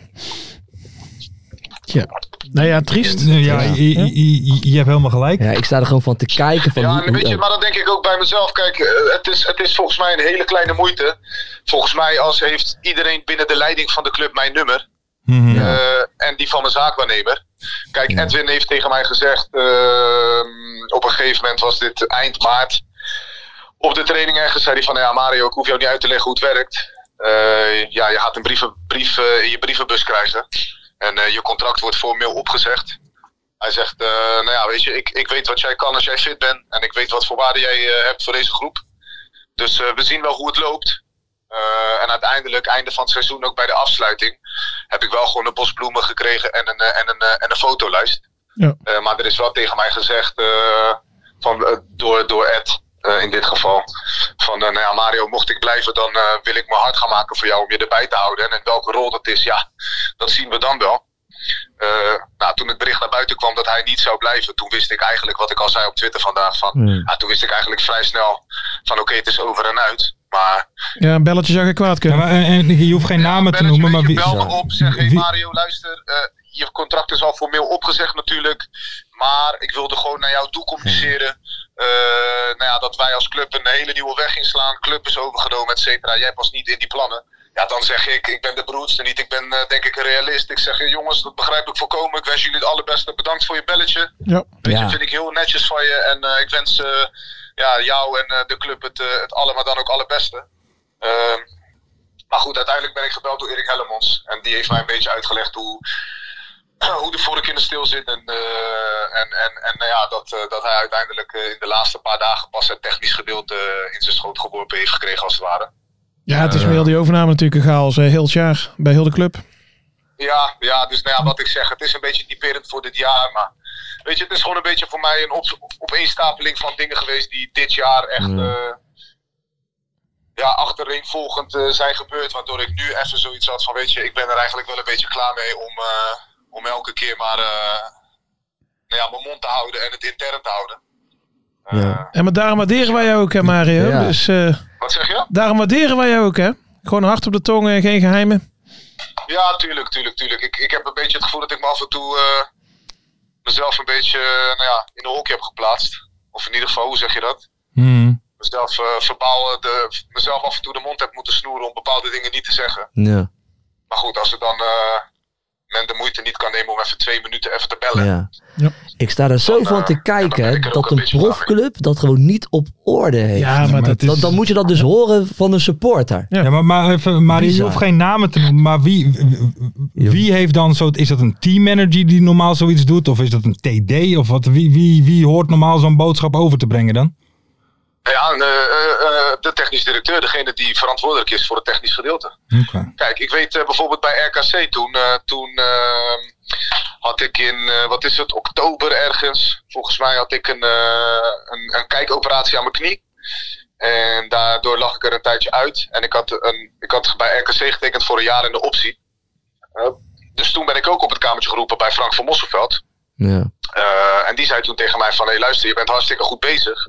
Ja. Nou ja, triest. Ja, Ja. Je, je, je- je hebt helemaal gelijk. ja, ik sta er gewoon van te kijken. Van Ja, weet je, hoe- maar dan denk ik ook bij mezelf, kijk, eh, het is, het is volgens mij een hele kleine moeite. Volgens mij als heeft iedereen binnen de leiding van de club mijn nummer. Mhm. Eh, en die van mijn zaakwaarnemer. Kijk, Ja. Edwin heeft tegen mij gezegd, ehm, op een gegeven moment was dit eind maart. Op de training ergens zei hij van, ja Mario, ik hoef jou niet uit te leggen hoe het werkt. Eh, ja, je gaat een brieven, brief eh, in je brievenbus krijgen. En eh, je contract wordt formeel opgezegd. Hij zegt, eh, nou ja, weet je, ik, ik weet wat jij kan als jij fit bent. En ik weet wat voor waarde jij eh, hebt voor deze groep. Dus we zien wel hoe het loopt. En uiteindelijk, einde van het seizoen, ook bij de afsluiting, heb ik wel gewoon een bos bloemen gekregen en een, en een, en een fotolijst. Ja. Maar er is wel tegen mij gezegd, van, door, door Ed eh, in dit geval, van eh, nou ja, Mario, mocht ik blijven, dan eh, wil ik me hard gaan maken voor jou om je erbij te houden. En welke rol dat is, ja, dat zien we dan wel. Eh, nou, toen het bericht naar buiten kwam dat hij niet zou blijven, toen wist ik eigenlijk wat ik al zei op Twitter vandaag. Van, Hmm. ja, toen wist ik eigenlijk vrij snel van oké, het is over en uit. Maar Ja, een belletje zou je kwaad kunnen. maar, en, en je hoeft geen namen te noemen, maar wie, bel me op, zeg hey wie- Mario, luister, eh, je contract is al formeel opgezegd natuurlijk. Maar ik wilde gewoon naar jou toe communiceren. Eh, nou ja, dat wij als club een hele nieuwe weg inslaan. Club is overgenomen, et cetera. Jij past niet in die plannen. Ja, dan zeg ik, ik ben de broedste niet. Ik ben eh, denk ik een realist. Ik zeg, eh, jongens, dat begrijp ik voorkomen. Ik wens jullie het allerbeste. Bedankt voor je belletje. Ja. Weet je, Ja. vind ik heel netjes van je. En eh, ik wens eh, ja, jou en eh, de club het, eh, het alle, maar dan ook allerbeste. Ehm, maar goed, uiteindelijk ben ik gebeld door Erik Hellemons. En die heeft mij een beetje uitgelegd hoe, hoe de vork in de stil zit. En, eh, en, en, en nou ja, dat, eh, dat hij uiteindelijk eh, in de laatste paar dagen pas het technisch gedeelte in zijn schoot geworpen heeft gekregen, als het ware. Ja, het is met heel die overname natuurlijk een chaos. Heel het jaar bij heel de club. Ja, ja, dus nou ja, wat ik zeg, het is een beetje typerend voor dit jaar. Maar weet je, het is gewoon een beetje voor mij een op, opeenstapeling van dingen geweest die dit jaar echt eh, ja, achtereenvolgend zijn gebeurd. Waardoor ik nu even zoiets had van, weet je, ik ben er eigenlijk wel een beetje klaar mee om, eh, om elke keer maar eh, nou ja, mijn mond te houden en het intern te houden. Ja. En maar daarom waarderen wij jou ook, hè Mario. Ja. Dus eh, Wat zeg je? daarom waarderen wij jou ook, hè. Gewoon hard op de tong en geen geheimen. Ja, tuurlijk, tuurlijk, tuurlijk. Ik, ik heb een beetje het gevoel dat ik me af en toe eh, mezelf een beetje eh, nou ja, in een hokje heb geplaatst. Of in ieder geval, hoe zeg je dat? Hmm. Mezelf, eh, verbaal, eh, de, mezelf af en toe de mond heb moeten snoeren om bepaalde dingen niet te zeggen. Ja. Maar goed, als het dan eh, men de moeite niet kan nemen om even twee minuten even te bellen. Ja. Ja. Ik sta er zo Dan, van eh, te ja, kijken dat een profclub dat gewoon niet op orde heeft. Ja, maar maar dat het is- Dan, dan moet je dat dus horen van een supporter. Ja. Ja, maar, maar even, Mario, je hoeft geen namen te noemen, maar wie, wie heeft dan zo, is dat een teammanager die normaal zoiets doet? Of is dat een TD? Of wat, wie, wie, wie hoort normaal zo'n boodschap over te brengen dan? Ja, eh, eh, eh, de technisch directeur, degene die verantwoordelijk is voor het technisch gedeelte. Oké. Kijk, ik weet eh, bijvoorbeeld bij RKC toen, eh, toen eh, had ik in, wat is het, oktober ergens, volgens mij had ik een, eh, een, een kijkoperatie aan mijn knie. En daardoor lag ik er een tijdje uit. En ik had, een, ik had bij RKC getekend voor een jaar in de optie. Dus toen ben ik ook op het kamertje geroepen bij Frank van Mosselveld. Ja. Eh, en die zei toen tegen mij van, hé luister, je bent hartstikke goed bezig.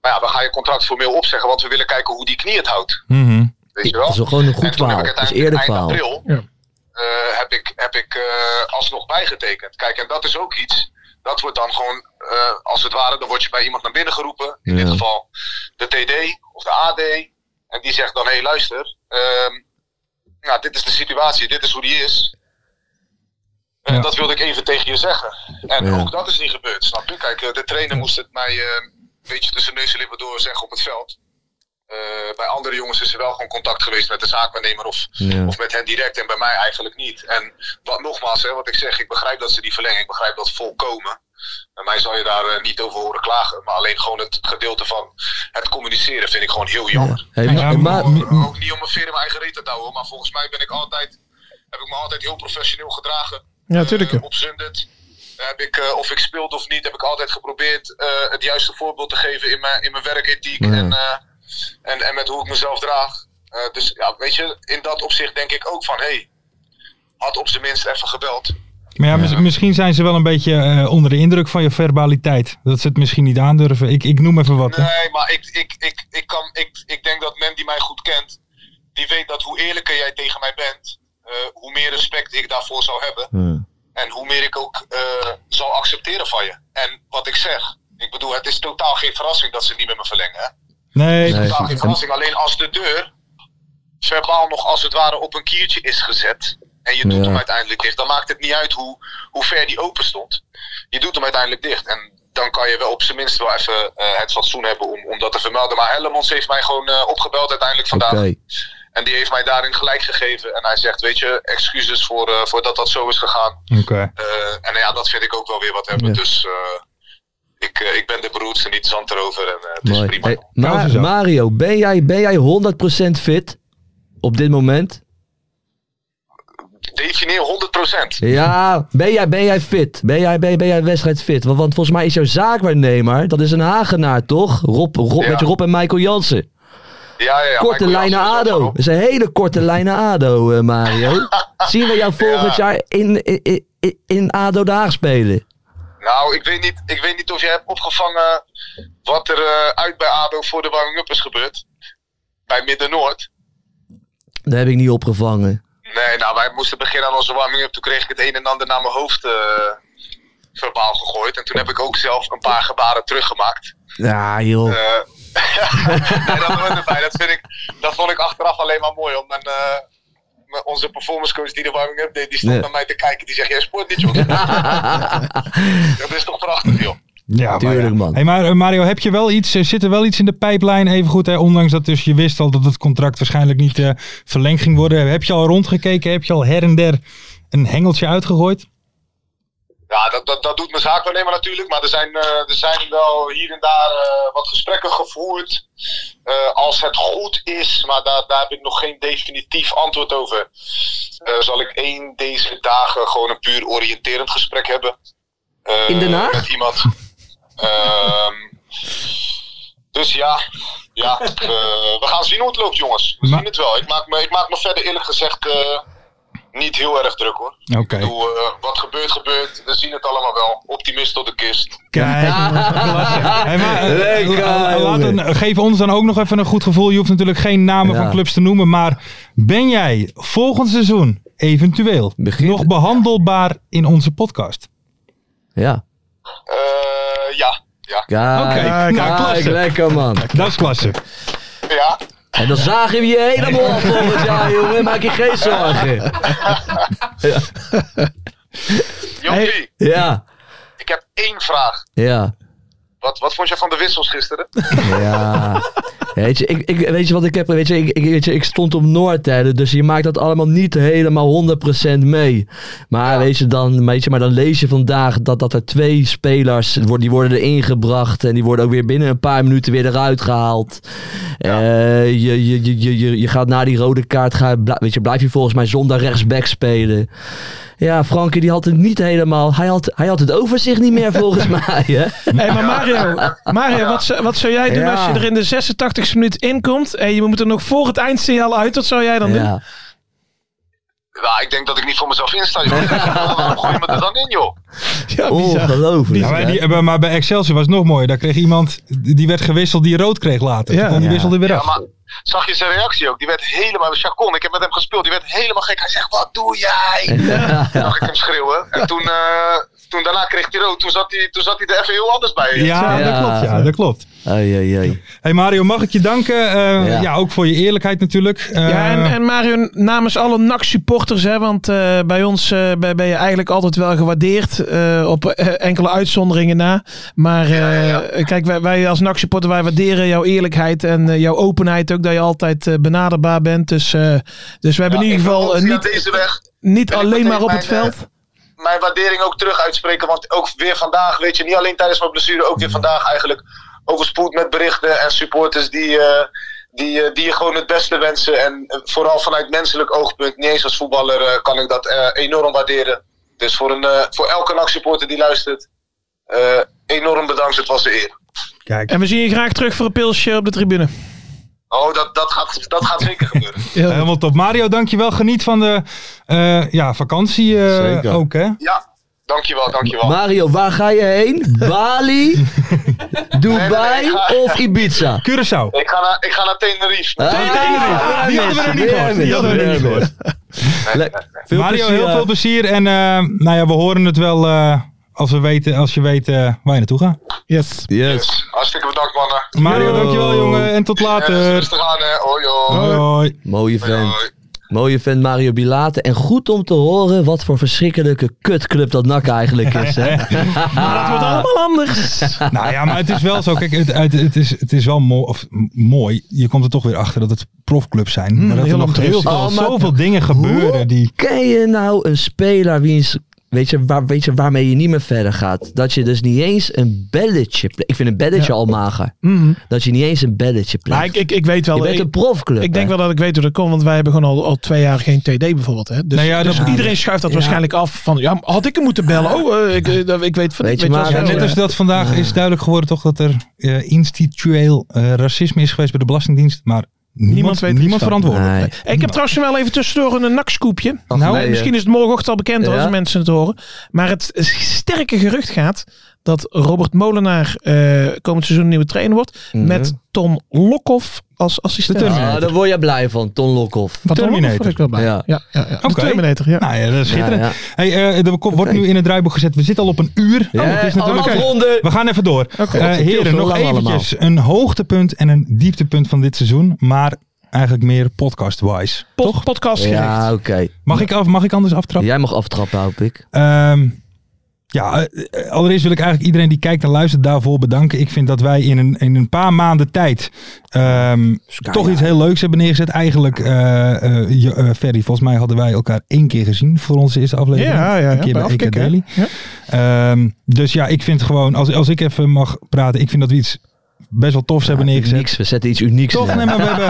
Maar ja, we gaan je contract formeel opzeggen, want we willen kijken hoe die knie het houdt. Mhm. Weet je Dat wel? is wel gewoon een En goed verhaal. Dat is eerlijk eind verhaal. april Ja. eh, heb ik, heb ik eh, alsnog bijgetekend. Kijk, en dat is ook iets. Dat wordt dan gewoon, eh, als het ware, dan word je bij iemand naar binnen geroepen. In Ja. dit geval de TD of de AD. En die zegt dan, hé hey, luister, ehm, nou, dit is de situatie, dit is hoe die is. En Ja. dat wilde ik even tegen je zeggen. En Ja. ook dat is niet gebeurd, snap je? Kijk, de trainer moest het mij een beetje tussen neus en lippen door zeggen op het veld. Eh, bij andere jongens is er wel gewoon contact geweest met de zaakwaarnemer of, Ja. of met hen direct en bij mij eigenlijk niet. En wat nogmaals, hè, wat ik zeg, ik begrijp dat ze die verlengen, ik begrijp dat volkomen. Bij mij zal je daar eh, niet over horen klagen, maar alleen gewoon het gedeelte van het communiceren vind ik gewoon heel jammer. Hey, Ja, maar, maar- maar- Ook niet om mijn veer in mijn eigen reet te douwen, maar volgens mij ben ik altijd, heb ik me altijd heel professioneel gedragen. Ja, tuurlijk. Eh, op Zundert heb ik, eh, of ik speelde of niet, heb ik altijd geprobeerd eh, het juiste voorbeeld te geven in mijn, in mijn werkethiek Ja. en, eh, en, en met hoe ik mezelf draag. Eh, dus ja, weet je, in dat opzicht denk ik ook van, hé, hey, had op zijn minst even gebeld. Maar ja, mis- misschien zijn ze wel een beetje eh, onder de indruk van je verbaliteit. Dat ze het misschien niet aandurven. Ik, ik noem even wat. hè. Nee, maar ik, ik, ik, ik, kan, ik, ik denk dat men die mij goed kent, die weet dat hoe eerlijker jij tegen mij bent, eh, hoe meer respect ik daarvoor zou hebben. En hoe meer ik ook eh, zal accepteren van je. En wat ik zeg, ik bedoel, het is totaal geen verrassing dat ze niet met me verlengen. Hè? Nee, Nee. Totaal geen verrassing. Alleen als de deur verbaal nog als het ware op een kiertje is gezet. En je doet Ja. hem uiteindelijk dicht. Dan maakt het niet uit hoe, hoe ver die open stond. Je doet hem uiteindelijk dicht. En dan kan je wel op zijn minst wel even eh, het fatsoen hebben om, om dat te vermelden. Maar Hellemons heeft mij gewoon eh, opgebeld uiteindelijk vandaag. Oké. En die heeft mij daarin gelijk gegeven. En hij zegt, weet je, excuses voor, eh, voor dat dat zo is gegaan. Oké. Eh, en ja, dat vind ik ook wel weer wat hebben. Ja. Dus eh, ik, ik ben de broedste, niet zand erover. En eh, het is prima. Hey. Mario, ben jij, ben jij 100% fit op dit moment? Defineer 100%. Ja, ben jij, ben jij fit? Ben jij, ben, ben jij wedstrijdfit? Want, want volgens mij is jouw zaakwaarnemer, dat is een Hagenaar toch? Rob, Rob, Ja. Met je Rob en Michael Jansen. Ja, ja, ja. korte lijnen ADO. Dat is een hele korte lijnen ADO, eh, Mario. Zien we jou volgend Ja. jaar in, in, in, in ADO Den Haag spelen? Nou, ik weet, niet, ik weet niet of jij hebt opgevangen wat er eh, uit bij ADO voor de warming-up is gebeurd. Bij Midden-Noord. Dat heb ik niet opgevangen. Nee, nou, wij moesten beginnen aan onze warming-up. Toen kreeg ik het een en ander naar mijn hoofd eh, verbaal gegooid. En toen heb ik ook zelf een paar gebaren teruggemaakt. Ja, joh. Nee, dat hoort erbij. Dat, vind ik, dat vond ik achteraf alleen maar mooi om mijn, eh, onze performance coach die de warming-up deed, die stond naar mij te kijken. Die zegt, jij sport niet, joh. dat is toch prachtig, joh. Ja, maar Tuurlijk, ja. man. Hey, maar eh, Mario, heb je wel iets, eh, zit er wel iets in de pijplijn? Even goed, hè, ondanks dat dus je wist al dat het contract waarschijnlijk niet eh, verlengd ging worden. Heb je al rondgekeken? Heb je al her en der een hengeltje uitgegooid? Ja, dat, dat, dat doet mijn zaakwaarnemer natuurlijk. Maar er zijn, eh, er zijn wel hier en daar eh, wat gesprekken gevoerd. Eh, als het goed is, maar daar, daar heb ik nog geen definitief antwoord over. eh, zal ik één deze dagen gewoon een puur oriënterend gesprek hebben. Eh, In Den Haag? Met iemand. Ehm, dus ja, ja we gaan zien hoe het loopt, jongens. We Maar- zien het wel. Ik maak, me, ik maak me verder eerlijk gezegd eh, niet heel erg druk hoor. Oké. Ik bedoel, eh, wat gebeurt, gebeurt. We zien het allemaal wel. Optimist tot de kist. Kijk, klasse. Hey, maar, Lekker, la- la- laat jongen. een- geef ons dan ook nog even een goed gevoel. Je hoeft natuurlijk geen namen Ja. van clubs te noemen. Maar ben jij volgend seizoen eventueel Begin- nog behandelbaar in onze podcast? Ja. Eh, ja, ja, Kijk, Oké, kijk, nou, klasse. lekker man. Dat is klasse. ja. En dan zagen we je helemaal af volgend jaar, jongen. Maak je geen zorgen. Joppie, Ja, ik heb één vraag. ja, Wat, wat vond je van de wissels gisteren? ja. Weet je, ik, ik, weet je wat ik heb? Weet je, ik, ik, weet je, ik stond op Noord, hè, dus je maakt dat allemaal niet helemaal 100% mee. Maar, weet je, dan, weet je, maar dan lees je vandaag dat, dat er twee spelers, worden- die worden erin gebracht en die worden ook weer binnen een paar minuten weer eruit gehaald. Eh, je, je, je, je, je, je gaat na die rode kaart, ga, weet je, blijf je volgens mij zonder rechtsback spelen. Ja, Frankie die had het niet helemaal, hij had, hij had het overzicht niet meer volgens mij. Hè? Hey, maar Mario, Mario wat, zou- wat zou jij doen Ja. als je er in de 86e minuut inkomt en je moet er nog voor het eindsignaal uit? Wat zou jij dan doen? Ja. Nou, ik denk dat ik niet voor mezelf insta. Waarom gooi je me er dan in, joh? Ja. Ongelooflijk. Ja, maar, die, maar- maar bij Excelsior was het nog mooier. Daar kreeg iemand, die werd gewisseld, die rood kreeg later. Ja. Toen die Ja. wisselde weer Ja, af. maar zag je zijn reactie ook? Die werd helemaal, Chacon, ik heb met hem gespeeld, die werd helemaal gek. Hij zegt, wat doe jij? Ja. Zag ik hem schreeuwen. En toen, eh, toen daarna kreeg hij rood. Toen zat hij, toen zat hij er even heel anders bij. Ja, Ja. dat klopt. Ja, dat klopt. Ai, ai, ai. Hey Mario, mag ik je danken? Eh, Ja. ja. ook voor je eerlijkheid natuurlijk. Eh, Ja, en, en Mario, namens alle NAC-supporters, hè, want eh, bij ons eh, ben ben je eigenlijk altijd wel gewaardeerd, eh, op eh, enkele uitzonderingen na. Maar eh, kijk, wij, wij als NAC-supporter, wij waarderen jouw eerlijkheid en eh, jouw openheid ook, dat je altijd eh, benaderbaar bent. Dus, eh, dus we hebben Ja, in ieder geval ook eh, niet, deze weg niet alleen maar op het veld. Mijn waardering ook terug uitspreken. Want ook weer vandaag, weet je, niet alleen tijdens mijn blessure, ook weer vandaag eigenlijk overspoeld met berichten en supporters die, eh, die, eh, die je gewoon het beste wensen. En eh, vooral vanuit menselijk oogpunt, niet eens als voetballer, kan ik dat eh, enorm waarderen. Dus voor, een, eh, voor elke NAC-supporter die luistert, eh, enorm bedankt. Het was de eer. Kijk. En we zien je graag terug voor een pilsje op de tribune. Oh, dat, dat, gaat, dat gaat zeker gebeuren. Helemaal top. Mario, dankjewel. Geniet van de eh, ja, vakantie eh, Zeker. ook, hè? Ja, dankjewel, dankjewel. Mario, waar ga je heen? Bali, Dubai Nee, nee, ik ga- of Ibiza? Curaçao. Ik ga naar, ik ga naar Tenerife. Ah, Die hadden we nog niet gehoord. Die hadden we nog niet gehoord. Mario, plezier, heel eh. veel plezier. En eh, nou ja, we horen het wel eh, als, we weten, als je weet eh, waar je naartoe gaat. Yes. Yes. Hartstikke bedankt, mannen. Mario, Yo. dankjewel jongen. En tot Ja, later. rustig aan, hè. Hoi, hoi. Hoi, hoi. Mooie vent. hoi. Mooie vent Mario Bilate. En goed om te horen wat voor verschrikkelijke kutclub dat NAC eigenlijk is. Hè? Maar dat wordt allemaal anders. Nou ja, maar het is wel zo. Kijk, het, het, het, is, het is wel mo of, mooi. Je komt er toch weer achter dat het profclubs zijn. maar dat heel er nog heel veel, Oh, maar zoveel dingen gebeuren die... Ken je nou een speler wiens... Weet je, waar, weet je waarmee je niet meer verder gaat? Dat je dus niet eens een belletje... Ik vind een belletje al mager. Mhm. Dat je niet eens een belletje pleegt. Maar ik, ik, ik weet wel. je bent ik- een profclub. Ik denk hè? wel dat ik weet hoe dat komt, want wij hebben gewoon al, al twee jaar geen TD bijvoorbeeld. Hè? Dus, Nou ja, dus dat- iedereen schuift dat Ja. waarschijnlijk af van, ja, had ik hem moeten bellen? Oh, eh, ik, dat- ik weet van Weet je, maar- net eh. als dat vandaag is duidelijk geworden toch dat er eh, institutioneel eh, racisme is geweest bij de Belastingdienst. Maar niemand, weet niemand verantwoordelijk. Nee. Hey, ik heb trouwens wel even tussendoor een nakskoepje. Ach, nou, nee, eh. misschien is het morgenochtend al bekend Ja? als mensen het horen. Maar het sterke gerucht gaat dat Robert Molenaar eh, komend seizoen een nieuwe trainer wordt. Mhm. Met Tom Lokhoff als assistent. Ah, daar word je blij van, Ton Lokhoff. Van Tom Lokhoff Terminator. word ik wel bij. Ja. Ja, ja. De Terminator, ja. Nou ja, dat is schitterend. Ja, ja. Hey, eh, er wordt nu in het draaiboek gezet. We zitten al op een uur. Ja, Oh, het is natuurlijk... afronden. We gaan even door. Eh, Veel heren, nog eventjes een hoogtepunt en een dieptepunt van dit seizoen. Maar eigenlijk meer podcast-wise. Toch? Podcast Ja, oké. Mag ik, af, mag ik anders aftrappen? Jij mag aftrappen, hoop ik. Ehm, ja, eh, eh, allereerst wil ik eigenlijk iedereen die kijkt en luistert daarvoor bedanken. Ik vind dat wij in een, in een paar maanden tijd ehm, toch iets heel leuks hebben neergezet. Eigenlijk, eh je- Ferry, volgens mij hadden wij elkaar één keer gezien voor onze eerste aflevering. Ja, ja, ja, Een keer bij bij EK Daily. ja. Ehm, dus ja, ik vind gewoon, als, als ik even mag praten, ik vind dat we iets best wel tofs hebben neergezet. Unieks, we zetten iets unieks Toch? neer. Nee, maar we hebben,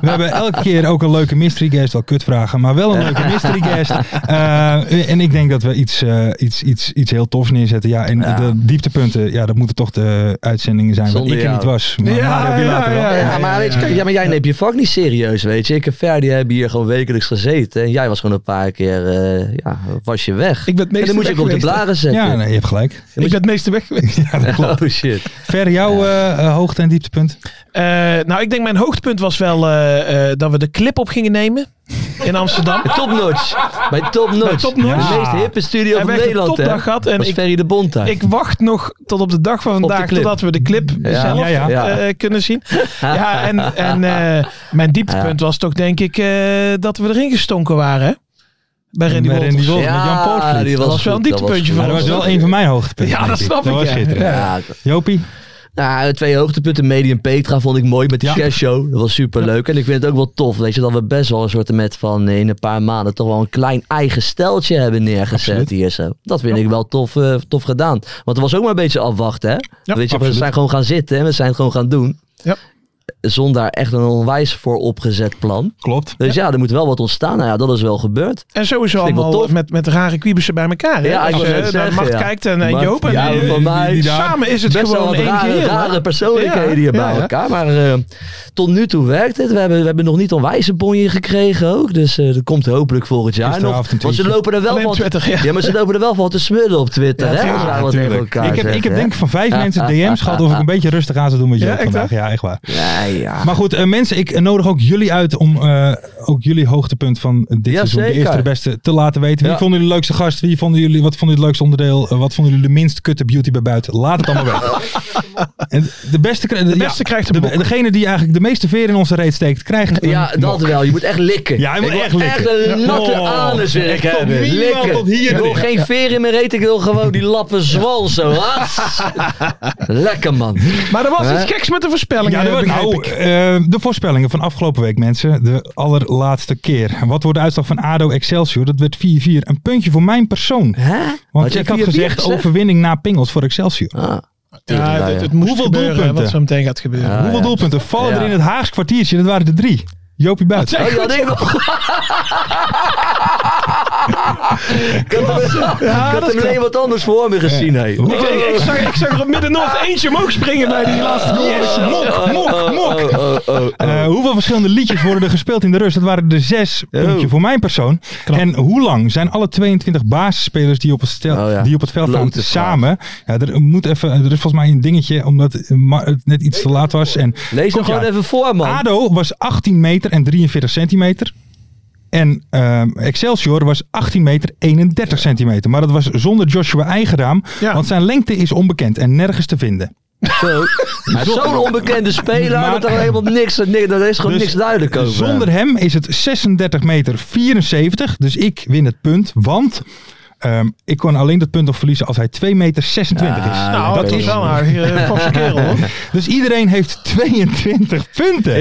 we hebben elke keer ook een leuke mystery guest. Wel kutvragen, maar wel een leuke mystery guest. Eh, en ik denk dat we iets, eh, iets, iets, iets heel tofs neerzetten. Ja, en de dieptepunten, ja, dat moeten toch de uitzendingen zijn waar ik er niet was. Maar Ja, Mario Bilater wel. ja, Ja, maar, weet je, kijk, ja, maar jij neemt je vak niet serieus, weet je. Ik en Ferdi hebben hier gewoon wekelijks gezeten. En jij was gewoon een paar keer, eh, ja, was je weg. Ik ben het en meeste dan moet je ook op de blaren zetten. Ja, nee, je hebt gelijk. Ik ben het meeste weg geweest. Ja, dat klopt. Oh shit. Ver, jouw eh, eh, hoogte- en dieptepunt? Eh, nou, ik denk mijn hoogtepunt was wel eh, eh, dat we de clip op gingen nemen in Amsterdam. Bij Top Notch. Bij Top Notch. Bij Top Notch. De meest hippe studio En van een Nederland, hè. topdag gehad en was ik- Ferry de Bond daar. Ik wacht nog tot op de dag van vandaag totdat we de clip Ja. zelf Ja, ja. Ja. eh, kunnen zien. Ja, en, en eh, mijn dieptepunt was toch denk ik eh, dat we erin gestonken waren. Hè? Bij Randy Wolters. Randy Wolters met Jan Poortvliet. die Dat was wel een dieptepuntje van dat was wel een van mijn hoogtepunten. Ja, dat snap Dat ik, was ja. schitterend. Ja, Jopie? Nou, twee hoogtepunten. Medi en Petra vond ik mooi met die Ja. cashow. Dat was super leuk. En ik vind het ook wel tof, weet je, dat we best wel een soort met van eh, in een paar maanden toch wel een klein eigen steltje hebben neergezet Absoluut. hier zo. Dat vind ik wel tof, eh, tof gedaan. Want er was ook maar een beetje afwachten, hè? weet je, we zijn gewoon gaan zitten en we zijn het gewoon gaan doen. Ja. Zonder echt een onwijs voor opgezet plan. Klopt. Dus ja, er moet wel wat ontstaan. Nou ja, dat is wel gebeurd. En sowieso ik wel allemaal tof. met, met rare kwiebussen bij elkaar. Hè? Ja, ik Als je naar zeggen, Mart ja. kijkt en, en Mart, Joop. En, ja, eh, van mij. die- samen is het Best wel gewoon wat één rare, geheel. hè? rare persoonlijkheden hier bij elkaar. Maar eh, tot nu toe werkt het. We hebben, we hebben nog niet een wijze bonje gekregen ook. Dus eh, dat komt hopelijk volgend jaar nog. Want ze lopen er wel. Twitter, ja. Maar ze lopen er wel van te smullen op Twitter. hè? wat tegen elkaar ik heb, ik heb denk ik van vijf mensen DM's gehad of ik een beetje rustig aan zou doen met echt vandaag. Ja, echt waar. Ja. Maar goed, eh, mensen, ik nodig ook jullie uit om eh, ook jullie hoogtepunt van dit Ja, seizoen, de eerste de beste, te laten weten. Wie Ja. vonden jullie de leukste gast? Wie vonden jullie, wat vonden jullie het leukste onderdeel? Eh, wat vonden jullie de minst kutte beauty bij buiten? Laat het allemaal weten. en de beste, De beste krijgt een de. Degene die eigenlijk de meeste veer in onze reet steekt, krijgt een Ja, dat mok. wel. Je moet echt likken. Ja, je moet ik wil echt likken. echt een natte Oh. anus wil ik hebben. Likken. tot hier ik wil liggen. geen veer in mijn reet. Ik wil gewoon die lappen zwal zo. As. Lekker man. Maar er was iets geks met de voorspellingen, Ja, nou, ik. eh, de voorspellingen van afgelopen week, mensen. De allerlaatste keer. Wat wordt de uitslag van ADO Excelsior? Dat werd 4-4. Een puntje voor mijn persoon. Hè? Want ik had 4-4 gezegd overwinning na Pingels voor Excelsior. Ah. Ja, het, het, het moest Hoeveel gebeuren, doelpunten? wat zo meteen gaat gebeuren. Ja, Hoeveel ja. doelpunten vallen Ja. er in het Haags kwartiertje? Dat waren er drie. Jopie Buit. Oh, ja, nee, nog. ik had hem, ik had hem alleen wat anders voor me gezien. hè. Ik, ik, ik zag, ik zag er op Midden-Noord eentje omhoog springen bij die laatste goal. Mok, mok, mok. Oh, oh, oh, oh. Eh, hoeveel verschillende liedjes worden er gespeeld in de rust? Dat waren er zes. Oh. Puntje voor mijn persoon. En hoe lang zijn alle 22 basisspelers die op het, stel, Oh ja. die op het veld staan samen? Ja, er, moet even, er is volgens mij een dingetje omdat het net iets te laat was. En, Lees hem Komt gewoon even voor, man. ADO was 18 meter en 43 centimeter. En ehm, Excelsior was 18 meter 31 centimeter. Maar dat was zonder Joshua Eigenraam. Ja. Want zijn lengte is onbekend en nergens te vinden. Zo. Zo'n onbekende speler Maar- dat er helemaal niks, niks, er is gewoon Dus niks duidelijk over. Zonder hem is het 36 meter 74. Dus ik win het punt. Want ehm, ik kon alleen dat punt nog verliezen als hij 2 meter 26 is. Ja, Nou, dat is wel een aardige eh, vaste kerel hoor. Dus iedereen heeft 22 punten.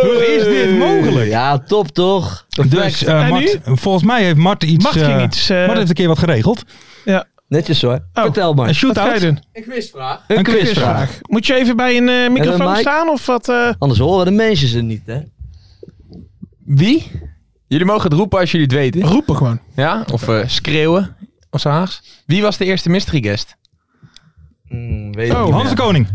Hoe is dit mogelijk? Ja, top toch? Dus Perfect. eh, Mart, volgens mij heeft Mart iets... Mart ging eh, iets, Mart heeft een keer wat geregeld. Ja. Netjes hoor. Oh, Vertel maar. Een shootout. Een quizvraag. Een een quizvraag. Moet je even bij een eh, microfoon mic? staan of wat? eh? Anders horen de mensen het niet, hè? Wie? Jullie mogen het roepen als jullie het weten. roepen gewoon. Ja? Of eh, schreeuwen. Of zo Haags. Wie was de eerste mystery guest? Hmm, weet ik Oh. Hans de Koning.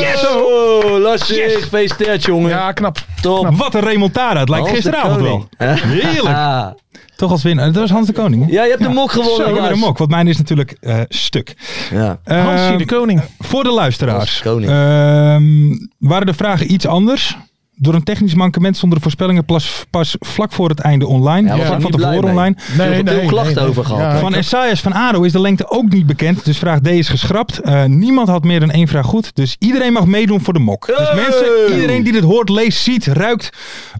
Yes! Oh, lastig. Gefeliciteerd, jongen. Ja, knap. top. Wat een remontada. Het lijkt Hans de gisteravond wel. Heerlijk. Ah. Toch als winnaar. Dat was Hans de Koning. hè? Ja, je hebt de mok gewonnen. Zo, weer Lars. een mok. Want mijn is natuurlijk eh, stuk. Ja. Ehm, de koning. Voor de luisteraars. Hans de Koning. ehm, waren de vragen iets anders Door een technisch mankement stonden de voorspellingen pas, pas vlak voor het einde online. Ja, vlak van tevoren online. Nee, nee, klachten nee, nee. over gehad. Ja, van Esaias van Ado is de lengte ook niet bekend. Dus vraag D is geschrapt. Eh, niemand had meer dan één vraag goed. Dus iedereen mag meedoen voor de mok. Dus mensen, iedereen die dit hoort, leest, ziet, ruikt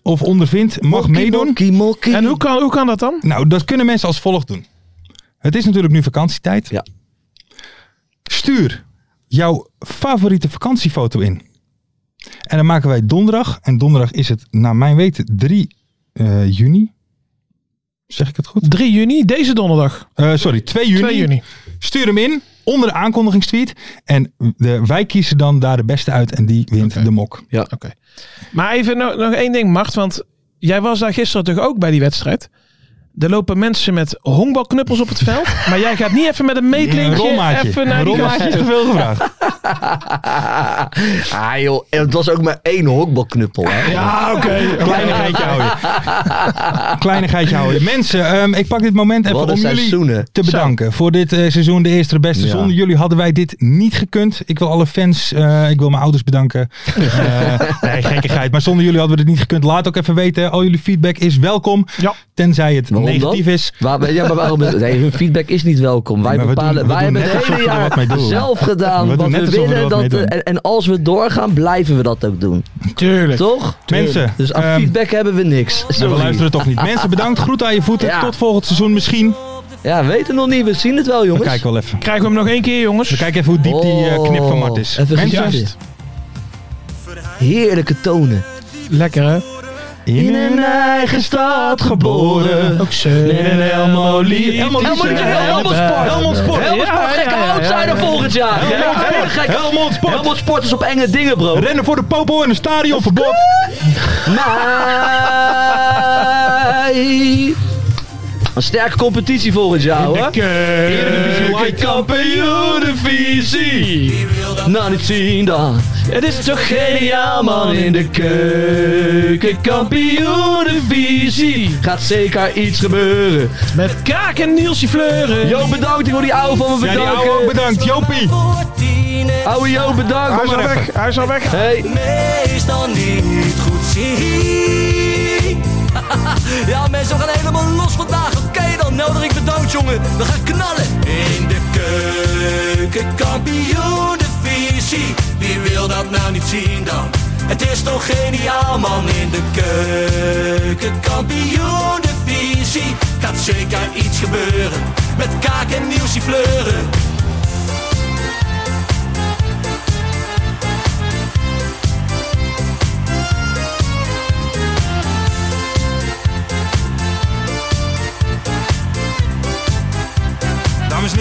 of ondervindt, mag meedoen. En hoe kan, hoe kan dat dan? Nou, dat kunnen mensen als volgt doen. Het is natuurlijk nu vakantietijd. Ja. Stuur jouw favoriete vakantiefoto in. En dan maken wij donderdag. En donderdag is het, naar mijn weten, 3 eh, juni. Zeg ik het goed? 3 juni, deze donderdag. Eh, sorry, 2 juni. 2 juni. Stuur hem in onder de aankondigingstweet. En de, wij kiezen dan daar de beste uit en die wint de mok. Ja. Oké. Maar even nog, nog één ding, Mart. Want jij was daar gisteren toch ook bij die wedstrijd? Er lopen mensen met honkbalknuppels op het veld. maar jij gaat niet even met een meetlinkje Een even naar Een die te veel gevraagd. ah joh, het was ook maar één honkbalknuppel. Hè? Ja, oké. Kleinigheidje houden. Kleinigheidje houden. Mensen, ehm, ik pak dit moment even om jullie te bedanken. Voor dit eh, seizoen, de eerste de beste. Ja. Zonder jullie hadden wij dit niet gekund. Ik wil alle fans, eh, ik wil mijn ouders bedanken. Eh, nee, gekkigheid. Maar zonder jullie hadden we dit niet gekund. Laat ook even weten. Al jullie feedback is welkom. Ja. Tenzij het Waarom negatief dan? is. Waar, ja, maar waarom? Nee, hun feedback is niet welkom. Wij we bepalen. doen- we wij hebben het hele we jaar zelf gedaan. We wat we we willen. wat Dat, en, en als we doorgaan, blijven we dat ook doen. Tuurlijk. Toch? Mensen, Dus aan ehm, feedback hebben we niks. Nou, Sorry. we luisteren toch niet. Mensen, bedankt. Groet aan je voeten. Ja. Tot volgend seizoen misschien. Ja, we weten nog niet. We zien het wel, We jongens. kijken wel even. Krijgen we hem nog één keer, jongens? We kijken even hoe diep die eh, knip van Mart is. Oh, Even Mensen. Heerlijke tonen. Lekker, hè? In een eigen stad geboren. Ook zo. Met een Helmo lief. Helmond Sport. Helmond Sport. Helmond Sport. Helmond Sport. Gekke outsider volgend jaar. Helmond Sport. gekke- Helmond Sport. Helmond Sport is op enge dingen, bro. Rennen voor de popo en een stadionverbod. Nee. Een sterke competitie volgend jaar, hoor. Keukenkampioenenvisie. Nou, niet zien dan. Het is toch Geniaal, man, in de keukenkampioenenvisie. Gaat zeker iets gebeuren. Met Kaak en Nielsje Fleuren. Jo, bedankt. Ik wil die ouwe van me Ja, die bedanken. ouwe ook bedankt. Jopie. Ouwe Jo, bedankt. Hij is al weg. Hij is al weg. Hey. meestal niet goed zien. ja, mensen, we gaan helemaal los vandaag. Oké dan, nodig ik bedankt, jongen. We gaan knallen. In de keukenkampioenenvisie. Wie wil dat nou niet zien dan? Het is toch geniaal, man. In de keukenkampioenenvisie. Gaat zeker iets gebeuren. Met kaak en nieuwsie fleuren.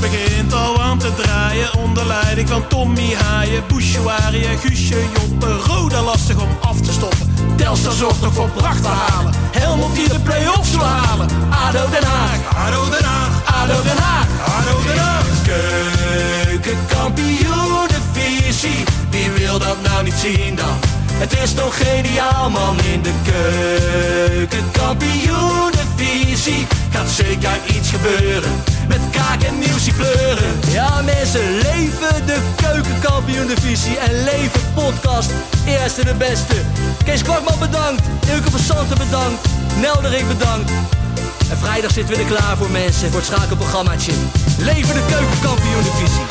Begint al aan te draaien onder leiding van Tommy Haaien, Bouchouari en Guusje Joppen. Roda lastig om af te stoppen. Telstar zorgt nog voor pracht te halen. Helmond die de play-offs wil halen. ADO Den Haag, Haro Den Haag, ADO Den Haag. Haro Den Haag. Keukenkampioenenvisie, wie wil dat nou niet zien dan? Het is toch geniaal man in de keukenkampioenenvisie. Gaat zeker iets gebeuren, met kaak en nieuwsie kleuren. Ja mensen, leven de keukenkampioenenvisie en leven podcast. Eerste de beste. Kees Kwakman bedankt, Ilke van Santen bedankt, Nelderik bedankt. En vrijdag zitten we er klaar voor mensen, voor het schakelprogrammaatje. Leven de keukenkampioen divisie.